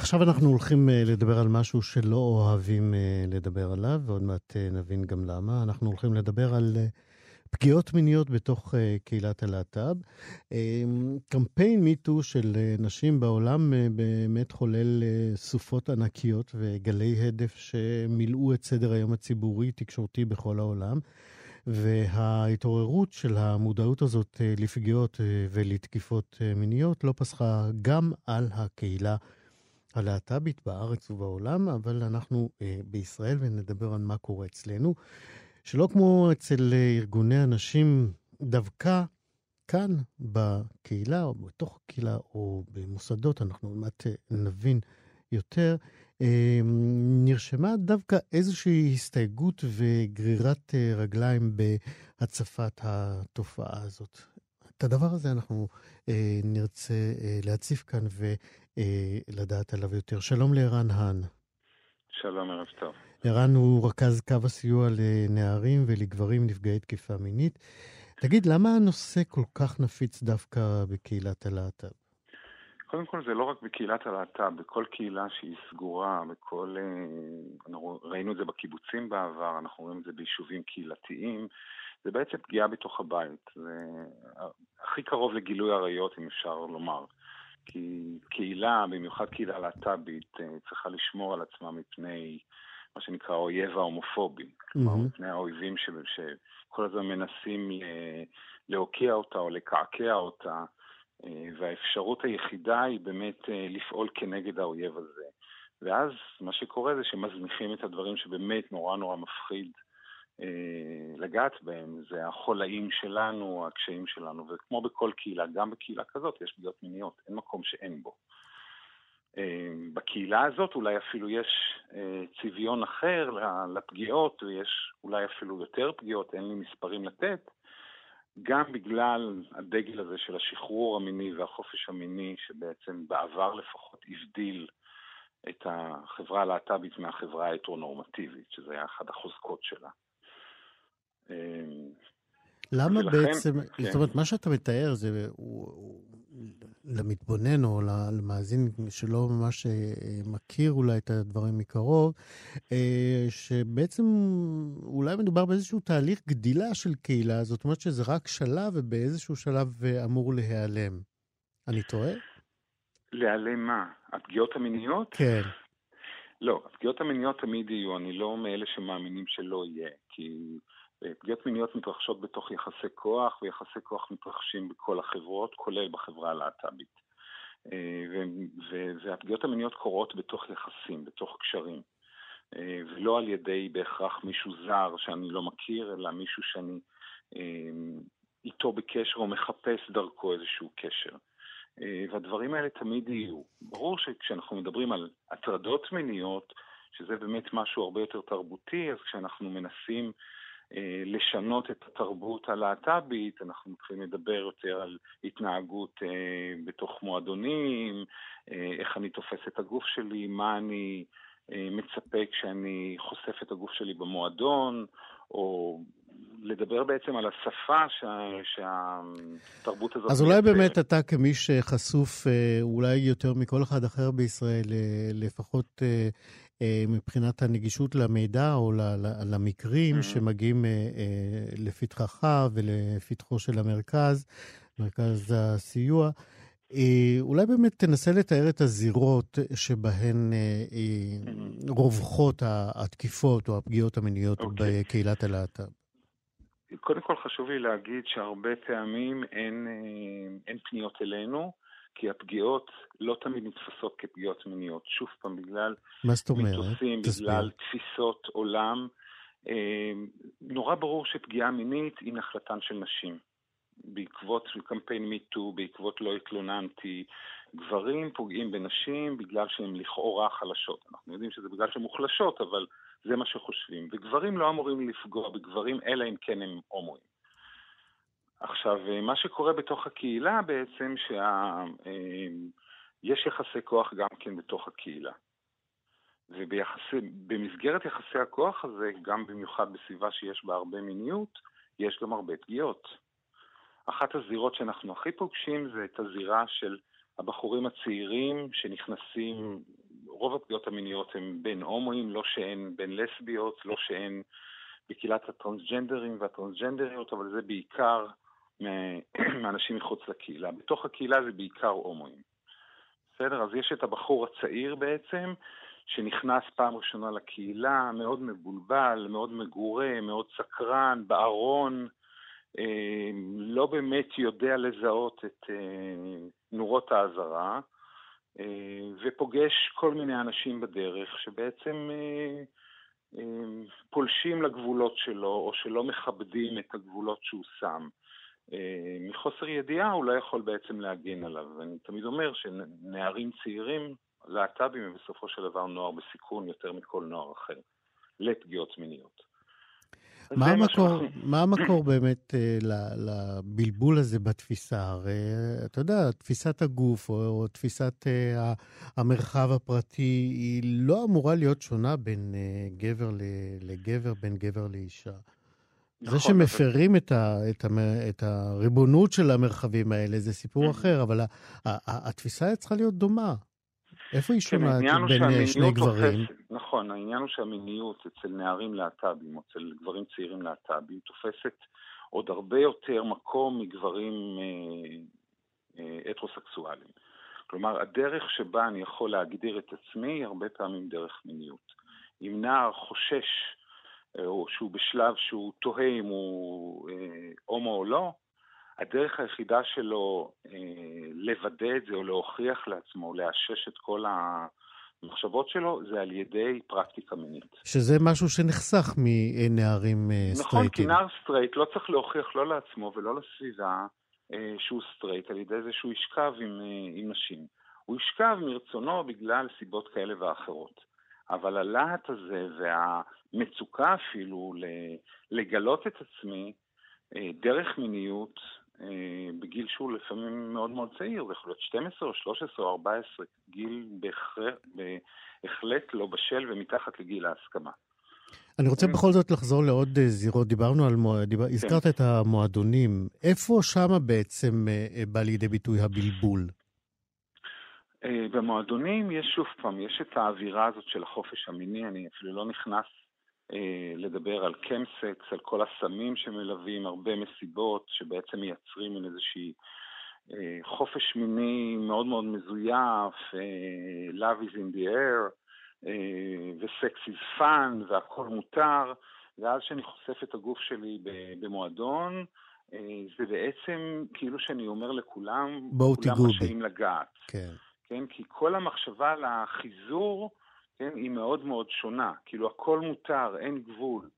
עכשיו אנחנו הולכים אה, לדבר על משהו שלא אוהבים אה, לדבר עליו, ועוד מעט אה, נבין גם למה. אנחנו הולכים לדבר על פגיעות מיניות בתוך קהילת הלהט"ב. קמפיין מיטו של נשים בעולם באמת חולל סופות ענקיות וגלי הדף שמילאו את סדר היום הציבורי-תקשורתי בכל העולם. וההתעוררות של המודעות הזאת לפגיעות ולתקיפות מיניות לא פסחה גם על הקהילה הלהט"בית בארץ ובעולם, אבל אנחנו אה, בישראל ונדבר על מה קורה אצלנו. שלא כמו אצל אה, ארגוני הנשים, דווקא כאן בקהילה, או בתוך הקהילה, או במוסדות, אנחנו עוד אה, נבין יותר, אה, נרשמה דווקא איזושהי הסתייגות וגרירת רגליים בהצפת התופעה הזאת. את הדבר הזה אנחנו אה, נרצה אה, להציף כאן ולדעת עליו יותר. שלום לערן האן. שלום, ערב טוב. ערן הוא רכז קו הסיוע לנערים ולגברים נפגעי תקיפה מינית. תגיד, למה הנושא כל כך נפיץ דווקא בקהילת הלהט"ב? קודם כל זה לא רק בקהילת הלהט"ב, בכל קהילה שהיא סגורה, בכל... אה, ראינו את זה בקיבוצים בעבר, אנחנו רואים את זה ביישובים קהילתיים. זה בעצם פגיעה בתוך הבית. זה הכי קרוב לגילוי עריות, אם אפשר לומר. כי קהילה, במיוחד קהילה להט"בית, אה, צריכה לשמור על עצמה מפני מה שנקרא האויב ההומופובי. כלומר, mm-hmm. מפני האויבים ש... שכל הזמן מנסים להוקיע אותה או לקעקע אותה, אה, והאפשרות היחידה היא באמת אה, לפעול כנגד האויב הזה. ואז מה שקורה זה שמזניחים את הדברים שבאמת נורא נורא מפחיד לגעת בהם, זה החולאים שלנו, הקשיים שלנו, וכמו בכל קהילה, גם בקהילה כזאת יש פגיעות מיניות, אין מקום שאין בו. אה, בקהילה הזאת אולי אפילו יש אה, צביון אחר לפגיעות, ויש אולי אפילו יותר פגיעות, אין לי מספרים לתת, גם בגלל הדגל הזה של השחרור המיני והחופש המיני, שבעצם בעבר לפחות הבדיל את החברה הלהט"בית מהחברה ההטרונורמטיבית, שזה היה אחת החוזקות שלה. למה ולכן, בעצם, כן. זאת אומרת, מה שאתה מתאר זה, הוא, הוא, למתבונן או למאזין שלא ממש אה, מכיר אולי את הדברים מקרוב, אה, שבעצם אולי מדובר באיזשהו תהליך גדילה של קהילה, זאת אומרת שזה רק שלב ובאיזשהו שלב אה, אמור להיעלם. אני טועה? להיעלם מה? הפגיעות המיניות? כן. לא, הפגיעות המיניות תמיד יהיו, אני לא מאלה שמאמינים שלא יהיה, כי... פגיעות מיניות מתרחשות בתוך יחסי כוח, ויחסי כוח מתרחשים בכל החברות, כולל בחברה הלהט"בית. אה, והפגיעות המיניות קורות בתוך יחסים, בתוך קשרים. אה, ולא על ידי בהכרח מישהו זר שאני לא מכיר, אלא מישהו שאני אה, איתו בקשר או מחפש דרכו איזשהו קשר. והדברים האלה תמיד יהיו. ברור שכשאנחנו מדברים על הטרדות מיניות, שזה באמת משהו הרבה יותר תרבותי, אז כשאנחנו מנסים אה, לשנות את התרבות הלהט"בית, אנחנו מתחילים לדבר יותר על התנהגות אה, בתוך מועדונים, אה, איך אני תופס את הגוף שלי, מה אני מצפה כשאני חושף את הגוף שלי במועדון, או לדבר בעצם על השפה שה, שהתרבות הזאת... אז אולי באמת אתה כמי שחשוף אולי יותר מכל אחד אחר בישראל, לפחות אה, מבחינת הנגישות למידע או למקרים mm-hmm. שמגיעים אה, אה, לפתחך ולפתחו של המרכז, מרכז הסיוע. אולי באמת תנסה לתאר את הזירות שבהן mm-hmm. רווחות התקיפות או הפגיעות המיניות okay. אוקיי. בקהילת הלהט"ב. קודם כל חשוב לי להגיד שהרבה פעמים אין, אין פניות אלינו. כי הפגיעות לא תמיד נתפסות כפגיעות מיניות. שוב פעם, בגלל? מיתוסים, בגלל תפיסות עולם. אה, נורא ברור שפגיעה מינית היא נחלתן של נשים. בעקבות קמפיין מיטו, בעקבות לא התלוננתי, גברים פוגעים בנשים בגלל שהן לכאורה חלשות. אנחנו יודעים שזה בגלל שהן מוחלשות, אבל זה מה שחושבים. וגברים לא אמורים לפגוע בגברים, אלא אם כן הם הומואים. עכשיו, אה, מה שקורה בתוך הקהילה בעצם, שיש אה, יחסי כוח גם כן בתוך הקהילה. ובמסגרת יחסי הכוח הזה, גם במיוחד בסביבה שיש בה הרבה מיניות, יש גם הרבה פגיעות. אחת הזירות שאנחנו הכי פוגשים זה את הזירה של הבחורים הצעירים שנכנסים, רוב הפגיעות המיניות הן בין הומואים, לא שהן בין לסביות, לא שהן בקהילת הטרנסג'נדרים והטרנסג'נדריות, אבל זה בעיקר מאנשים מחוץ לקהילה. בתוך הקהילה זה בעיקר הומואים. בסדר? אז יש את הבחור הצעיר בעצם, שנכנס פעם ראשונה לקהילה, מאוד מבולבל, מאוד מגורה, מאוד סקרן, בארון, אה, לא באמת יודע לזהות את אה, נורות האזהרה, אה, ופוגש כל מיני אנשים בדרך שבעצם פולשים לגבולות שלו, או שלא מכבדים את הגבולות שהוא שם. מחוסר ידיעה הוא לא יכול בעצם להגן עליו. אני תמיד אומר שנערים צעירים, להט"בים הם בסופו של דבר נוער בסיכון יותר מכל נוער אחר, לפגיעות מיניות. מה המקור. מה המקור באמת uh, לבלבול הזה בתפיסה? הרי אתה יודע, תפיסת הגוף או, או תפיסת uh, המרחב הפרטי היא לא אמורה להיות שונה בין uh, גבר לגבר, בין גבר לאישה. נכון, זה שמפרים. את, ה, את, ה, את הריבונות של המרחבים האלה זה סיפור mm-hmm. אחר, אבל התפיסה צריכה להיות דומה. איפה היא כן, שונה בין שני גברים? תופס, נכון, העניין הוא שהמיניות אצל נערים להט"בים, או אצל גברים צעירים להט"בים, תופסת עוד הרבה יותר מקום מגברים אה, אה, הטרוסקסואלים. כלומר, הדרך שבה אני יכול להגדיר את עצמי היא הרבה פעמים דרך מיניות. אם נער חושש, אה, או שהוא בשלב שהוא תוהה אם הוא אה, הומו או לא, הדרך היחידה שלו אה, לוודא את זה או להוכיח לעצמו, לאשש את כל המחשבות שלו, זה על ידי פרקטיקה מינית. שזה משהו שנחסך מנערים אה, נכון, סטרייטים. נכון, כי נער סטרייט לא צריך להוכיח לא לעצמו ולא לסביבה אה, שהוא סטרייט על ידי זה שהוא ישכב עם, אה, עם נשים. הוא ישכב מרצונו בגלל סיבות כאלה ואחרות. אבל הלהט הזה והמצוקה אפילו לגלות את עצמי אה, דרך מיניות אה, בגיל שהוא לפעמים מאוד מאוד צעיר, זה יכול להיות 12 או 13 או 14, גיל בהחלט לא בשל ומתחת לגיל ההסכמה. אני רוצה בכל זאת לחזור לעוד אה, זירות. דיברנו על, דיבר, כן. הזכרת את המועדונים. איפה שמה בעצם בא לידי ביטוי הבלבול? במועדונים יש שוב פעם, יש את האווירה הזאת של החופש המיני, אני אפילו לא נכנס אה, לדבר על קמסקס, על כל הסמים שמלווים, הרבה מסיבות שבעצם מייצרים מין איזושהי אה, חופש מיני מאוד מאוד מזויף, אה, Love is in the air, ו-sex is fun, והכל מותר, ואז שאני חושף את הגוף שלי במועדון, זה בעצם כאילו שאני אומר לכולם, כולם רשאים לגעת. כן. כן, כי כל המחשבה על החיזור, כן, היא מאוד מאוד שונה. כאילו הכל מותר, אין גבול.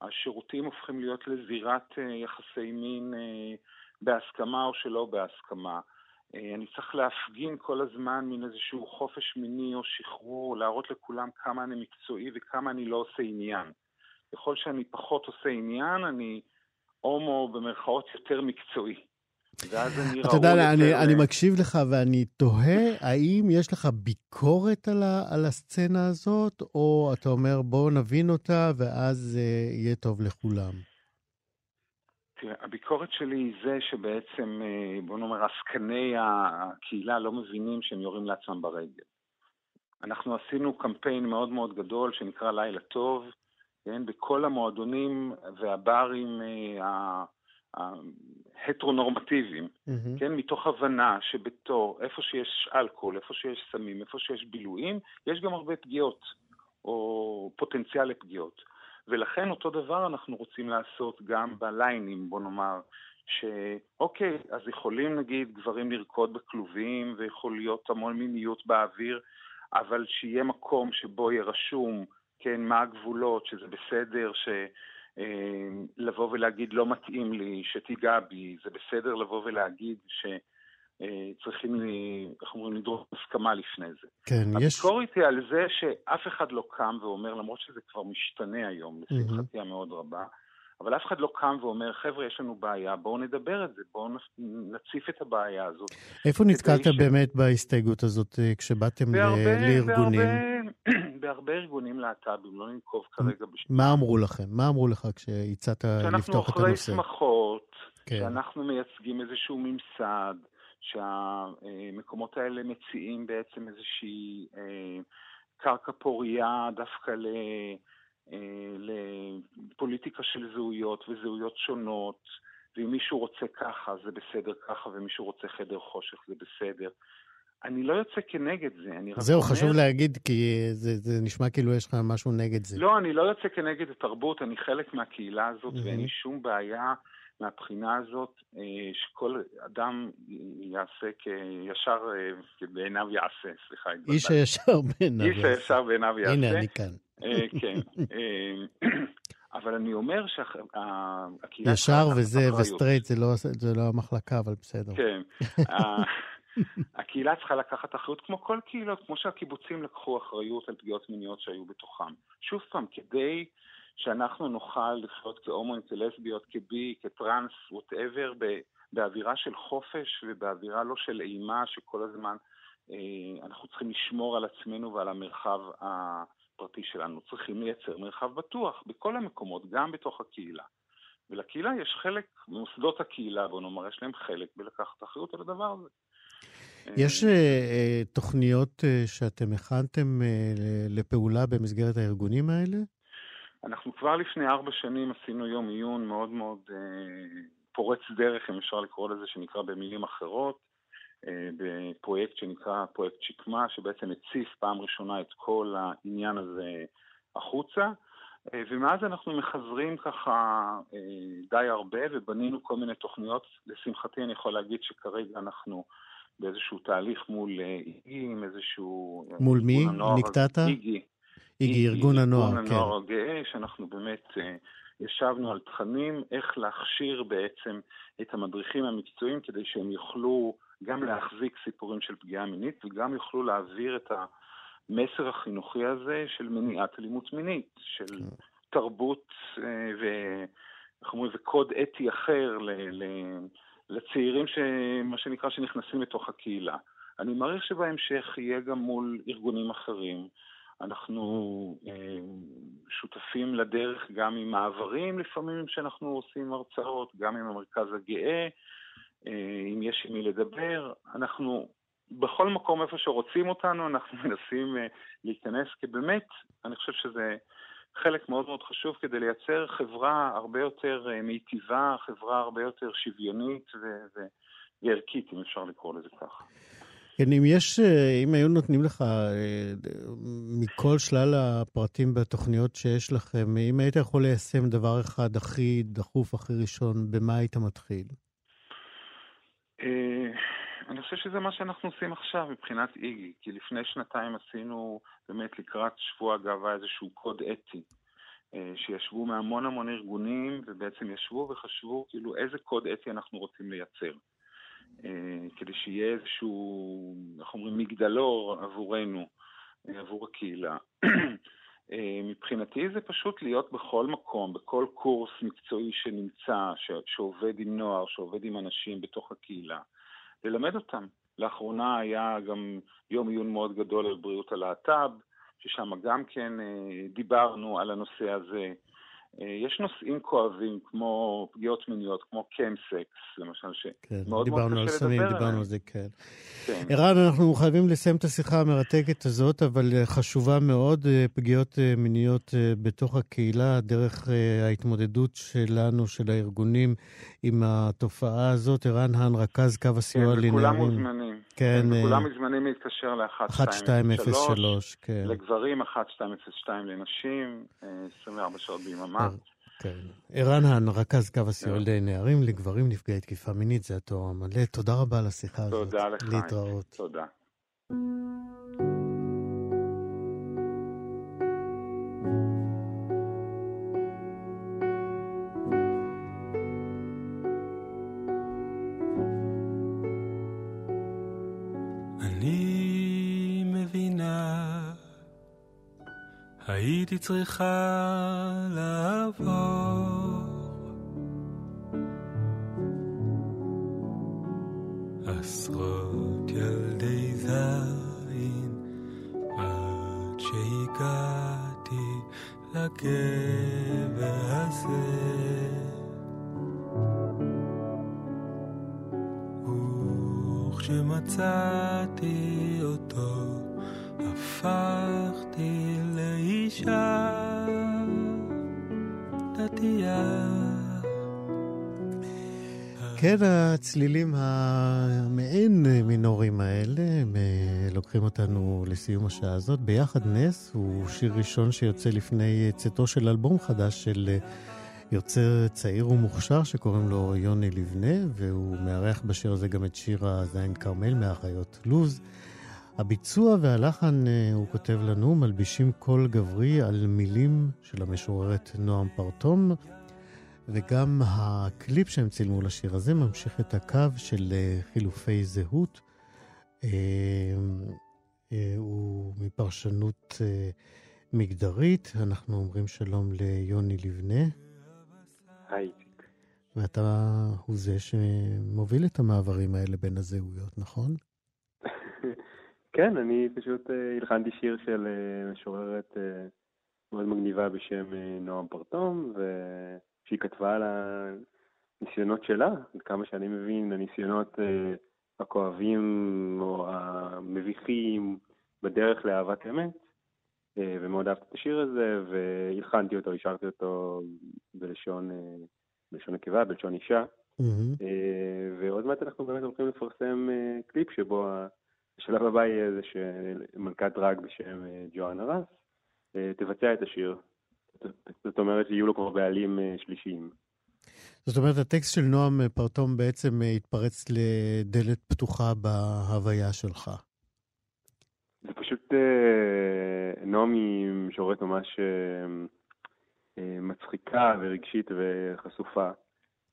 השירותים הופכים להיות לזירת uh, יחסי מין uh, בהסכמה או שלא בהסכמה. Uh, אני צריך להפגין כל הזמן מין איזשהו חופש מיני או שחרור, להראות לכולם כמה אני מקצועי וכמה אני לא עושה עניין. ככל שאני פחות עושה עניין, אני הומו במרכאות יותר מקצועי. אתה יודע, אני, אני מקשיב לך ואני תוהה, האם יש לך ביקורת על, ה, על הסצנה הזאת, או אתה אומר, בואו נבין אותה ואז uh, יהיה טוב לכולם? תראה, הביקורת שלי היא זה שבעצם, אה, בוא נאמר, עסקני הקהילה לא מבינים שהם יורים לעצמם ברגל. אנחנו עשינו קמפיין מאוד מאוד גדול שנקרא לילה טוב, כן, בכל המועדונים והברים אה, ההטרונורמטיביים, mm-hmm. כן, מתוך הבנה שבתור, איפה שיש אלכוהול, איפה שיש סמים, איפה שיש בילויים, יש גם הרבה פגיעות, או פוטנציאל לפגיעות. ולכן אותו דבר אנחנו רוצים לעשות גם בליינים, בוא נאמר, שאוקיי, אז יכולים נגיד גברים לרקוד בכלובים, ויכול להיות המון מיניות באוויר, אבל שיהיה מקום שבו יהיה רשום, כן, מה הגבולות, שזה בסדר, ש... אה, לבוא ולהגיד לא מתאים לי, שתיגע בי, זה בסדר לבוא ולהגיד שצריכים, איך אומרים, לדרוש הסכמה לפני זה. כן, יש... הביקורת היא על זה שאף אחד לא קם ואומר, למרות שזה כבר משתנה היום, לשמחתי המאוד רבה, אבל אף אחד לא קם ואומר, חבר'ה, יש לנו בעיה, בואו נדבר את זה, בואו נציף את הבעיה הזאת. איפה נתקלת ש... באמת בהסתייגות הזאת אה, כשבאתם בהרבה, לארגונים? בהרבה, בהרבה ארגונים להט"בים, לא ננקוב כרגע בשביל... מה אמרו לכם? מה אמרו לך כשהצעת לפתוח את הנושא? שאנחנו אחרי שמחות, כן. שאנחנו מייצגים איזשהו ממסד, שהמקומות האלה מציעים בעצם איזושהי אה, קרקע פורייה דווקא ל... אה, לפוליטיקה של זהויות וזהויות שונות, ואם מישהו רוצה ככה זה בסדר ככה, ומישהו רוצה חדר חושך זה בסדר. אני לא יוצא כנגד זה, אני רק זהו, אומר... חשוב להגיד, כי זה, זה נשמע כאילו יש לך משהו נגד זה. לא, אני לא יוצא כנגד התרבות, אני חלק מהקהילה הזאת, Mhm. ואין לי שום בעיה מהבחינה הזאת, אה, שכל אדם יעשה כישר אה, בעיניו יעשה, סליחה. איש הישר בעיניו. איש הישר בעיניו יעשה. הנה, אני כאן. אה, כן. אבל אני אומר שהקהילה... ישר וזה וסטרייט זה לא, זה לא המחלקה, אבל בסדר. כן. הקהילה צריכה לקחת אחריות כמו כל קהילות, כמו שהקיבוצים לקחו אחריות על פגיעות מיניות שהיו בתוכם. שוב פעם, כדי שאנחנו נוכל לחיות כהומואים, כלסביות, כבי, כטרנס, whatever, באווירה של חופש ובאווירה לא של אימה שכל הזמן אה, אנחנו צריכים לשמור על עצמנו ועל המרחב הפרטי שלנו. צריכים לייצר מרחב בטוח בכל המקומות, גם בתוך הקהילה. ולקהילה יש חלק, מוסדות הקהילה, בוא נאמר, יש להם חלק בלקחת אחריות על הדבר הזה. יש אה, אה, תוכניות אה, שאתם הכנתם לפעולה במסגרת הארגונים האלה? אנחנו כבר לפני ארבע שנים עשינו יום עיון מאוד מאוד פורץ דרך, אם אפשר לקרוא לזה, שנקרא במילים אחרות, בפרויקט שנקרא פרויקט שקמה, שבעצם הציף פעם ראשונה את כל העניין הזה החוצה. ומאז אנחנו מחזרים ככה די הרבה ובנינו כל מיני תוכניות. לשמחתי אני יכול להגיד שכרגע אנחנו באיזשהו תהליך מול אה, איגי, עם איזשהו... אה, מול מי? ארגון נקטעת? איגי. איגי, ארגון הנוער, ארגון כן. הנוער הגאה, שאנחנו באמת אה, ישבנו על תכנים, איך להכשיר בעצם את המדריכים המקצועיים כדי שהם יוכלו גם להחזיק סיפורים של פגיעה מינית וגם יוכלו להעביר את המסר החינוכי הזה של מניעת אלימות מינית, של כן. תרבות אה, ו... איך אומרים, וקוד אתי אחר ל... ל... לצעירים, ש... מה שנקרא, שנכנסים לתוך הקהילה. אני מעריך שבהמשך יהיה גם מול ארגונים אחרים. אנחנו אה, שותפים לדרך גם עם מעברים לפעמים שאנחנו עושים הרצאות, גם עם המרכז הגאה, אה, אם יש עם מי לדבר. אנחנו בכל מקום איפה שרוצים אותנו, אנחנו מנסים אה, להיכנס, כי באמת, אני חושב שזה חלק מאוד מאוד חשוב כדי לייצר חברה הרבה יותר אה, מיטיבה, חברה הרבה יותר שוויונית ו- וערכית, אם אפשר לקרוא לזה ככה. כן, אם יש, אה, אם היו נותנים לך אה, מכל שלל הפרטים בתוכניות שיש לכם, אם היית יכול ליישם דבר אחד הכי דחוף, הכי ראשון, במה היית מתחיל? אני חושב שזה מה שאנחנו עושים עכשיו מבחינת איגי, כי לפני שנתיים עשינו באמת לקראת שבוע הגאווה איזשהו קוד אתי, אה, שישבו מהמון המון ארגונים ובעצם ישבו וחשבו כאילו איזה קוד אתי אנחנו רוצים לייצר. אה, כדי שיהיה איזשהו, איך אומרים, מגדלור עבורנו, אה, עבור הקהילה. מבחינתי זה פשוט להיות בכל מקום, בכל קורס מקצועי שנמצא, ש- שעובד עם נוער, שעובד עם אנשים בתוך הקהילה, ללמד אותם. לאחרונה היה גם יום עיון מאוד גדול על בריאות הלהט"ב, ששם גם כן אה, דיברנו על הנושא הזה. אה, יש נושאים כואבים כמו פגיעות מיניות, כמו קמסקס, למשל, כן, שמאוד מאוד דיברנו על קשה סמים, לדבר דיברנו עליהם. על זה, כן. כן. ערן, אנחנו חייבים לסיים את השיחה המרתקת הזאת, אבל אה, חשובה מאוד, אה, פגיעות מיניות בתוך הקהילה, דרך ההתמודדות שלנו, של הארגונים, עם התופעה הזאת. ערן האן, רכז קו הסיוע כן, וכולם לנערים. מוזמנים. כן, כן, וכולם מוזמנים להתקשר ל-1203, 1203, כן. לגברים 1202 לנשים, אה, 24 שעות ביממה. כן. ערן האן, רכז קו הסיוע כן. לנערים, לגברים נפגעי תקיפה מינית, זה התואר המלא. תודה רבה על השיחה הזאת. תודה לך. להתראות. תודה. אני מבינה, הייתי צריכה לעבור הצלילים המעין מינוריים האלה, הם אה, לוקחים אותנו לסיום השעה הזאת. ביחד נס הוא שיר ראשון שיוצא לפני צאתו של אלבום חדש של אה, יוצר צעיר ומוכשר שקוראים לו יוני לבנה, והוא מארח בשיר הזה גם את שיר הזין כרמל מהחיות לוז. הביצוע והלחן, אה, הוא כותב לנו, מלבישים קול גברי על מילים של המשוררת נועם פרטום. וגם הקליפ שהם צילמו לשיר הזה ממשיך את הקו של אה, חילופי זהות. אה, אה, הוא מפרשנות מגדרית. אנחנו אומרים שלום ליוני לבנה. היי. ואתה הוא זה שמוביל את המעברים האלה בין הזהויות, נכון? כן, אני פשוט הלחנתי שיר של משוררת מאוד מגניבה בשם נועם פרטום, ו... שהיא כתבה על הניסיונות שלה, עד כמה שאני מבין, הניסיונות אה, הכואבים או המביכים בדרך לאהבת אמת, אה, ומאוד אהבתי את השיר הזה, והלחנתי אותו, השארתי אותו בלשון, אה, בלשון נקבה, בלשון אישה. Mm-hmm. ועוד מעט אנחנו באמת הולכים לפרסם קליפ שבו השלב הבא יהיה זה שמלכת דרג בשם ג'ואנה רס תבצע את השיר זאת אומרת שיהיו לו כבר בעלים אה, שלישיים. זאת אומרת, הטקסט של נועם פרטום בעצם אה, התפרץ לדלת פתוחה בהוויה שלך. זה פשוט, אה, נועם היא משוררת ממש מצחיקה ורגשית וחשופה.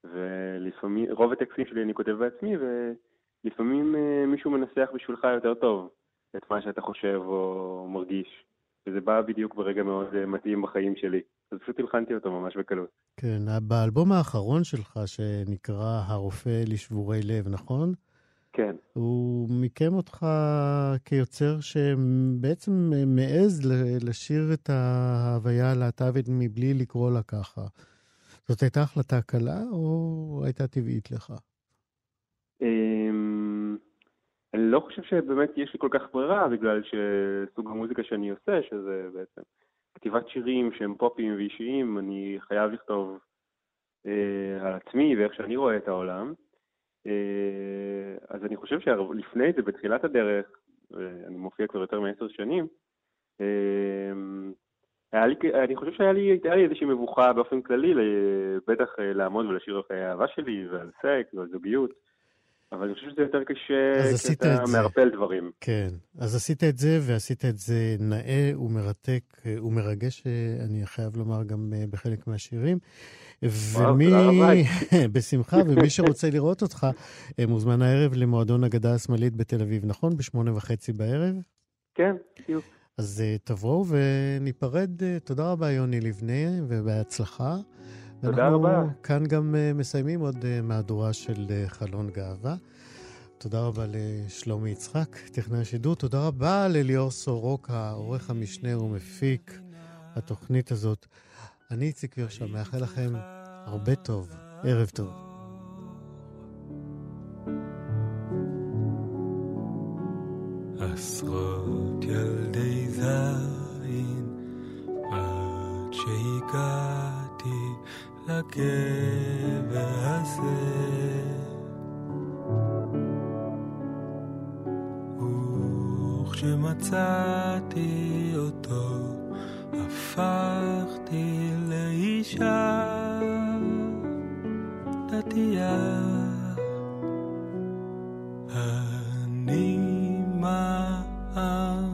ולפעמים, רוב הטקסטים שלי אני כותב בעצמי, ולפעמים מישהו מנסח בשבילך יותר טוב את מה שאתה חושב או מרגיש. וזה בא בדיוק ברגע מאוד אה, מתאים בחיים שלי. אז פשוט הלחנתי אותו ממש בקלות. כן, באלבום האחרון שלך, שנקרא הרופא לשבורי לב, נכון? כן. הוא מיקם אותך כיוצר שבעצם מעז לשיר את ההוויה הלהט"בית מבלי לקרוא לה ככה. זאת הייתה החלטה קלה או הייתה טבעית לך? לא חושב שבאמת יש לי כל כך ברירה, בגלל שסוג המוזיקה שאני עושה, שזה בעצם כתיבת שירים שהם פופיים ואישיים, אני חייב לכתוב אה, על עצמי ואיך שאני רואה את העולם. אה, אז אני חושב שלפני זה, בתחילת הדרך, אני מופיע כבר יותר מעשר שנים, אה, לי, אני חושב שהיה לי, לי איזושהי מבוכה באופן כללי, בטח אה, לעמוד ולשיר על חיי האהבה שלי ועל סקס ועל זוגיות. אבל אני חושב שזה יותר קשה כי אתה מערפל דברים. כן, אז עשית את זה, ועשית את זה נאה ומרתק ומרגש, אני חייב לומר, גם אה, בחלק מהשירים. ומי... בשמחה, ומי שרוצה לראות אותך, אה, מוזמן הערב למועדון אגדה השמאלית בתל אביב, נכון? בשמונה וחצי בערב? כן, בדיוק. אז אה, תבואו וניפרד. תודה רבה, יוני לבנה, ובהצלחה. תודה רבה. אנחנו כאן גם uh, מסיימים עוד uh, מהדורה של uh, חלון גאווה. תודה רבה לשלומי יצחק, טכנאי השידור. תודה רבה לליאור סורוקה, עורך המשנה ומפיק התוכנית הזאת. אני איציק יושע, מאחל לכם הרבה טוב. ערב טוב. עשרות ילדי זין עד שהגעתי לקבר הזה. וכשמצאתי אותו, הפכתי לאישה דתייה. אני מאמינה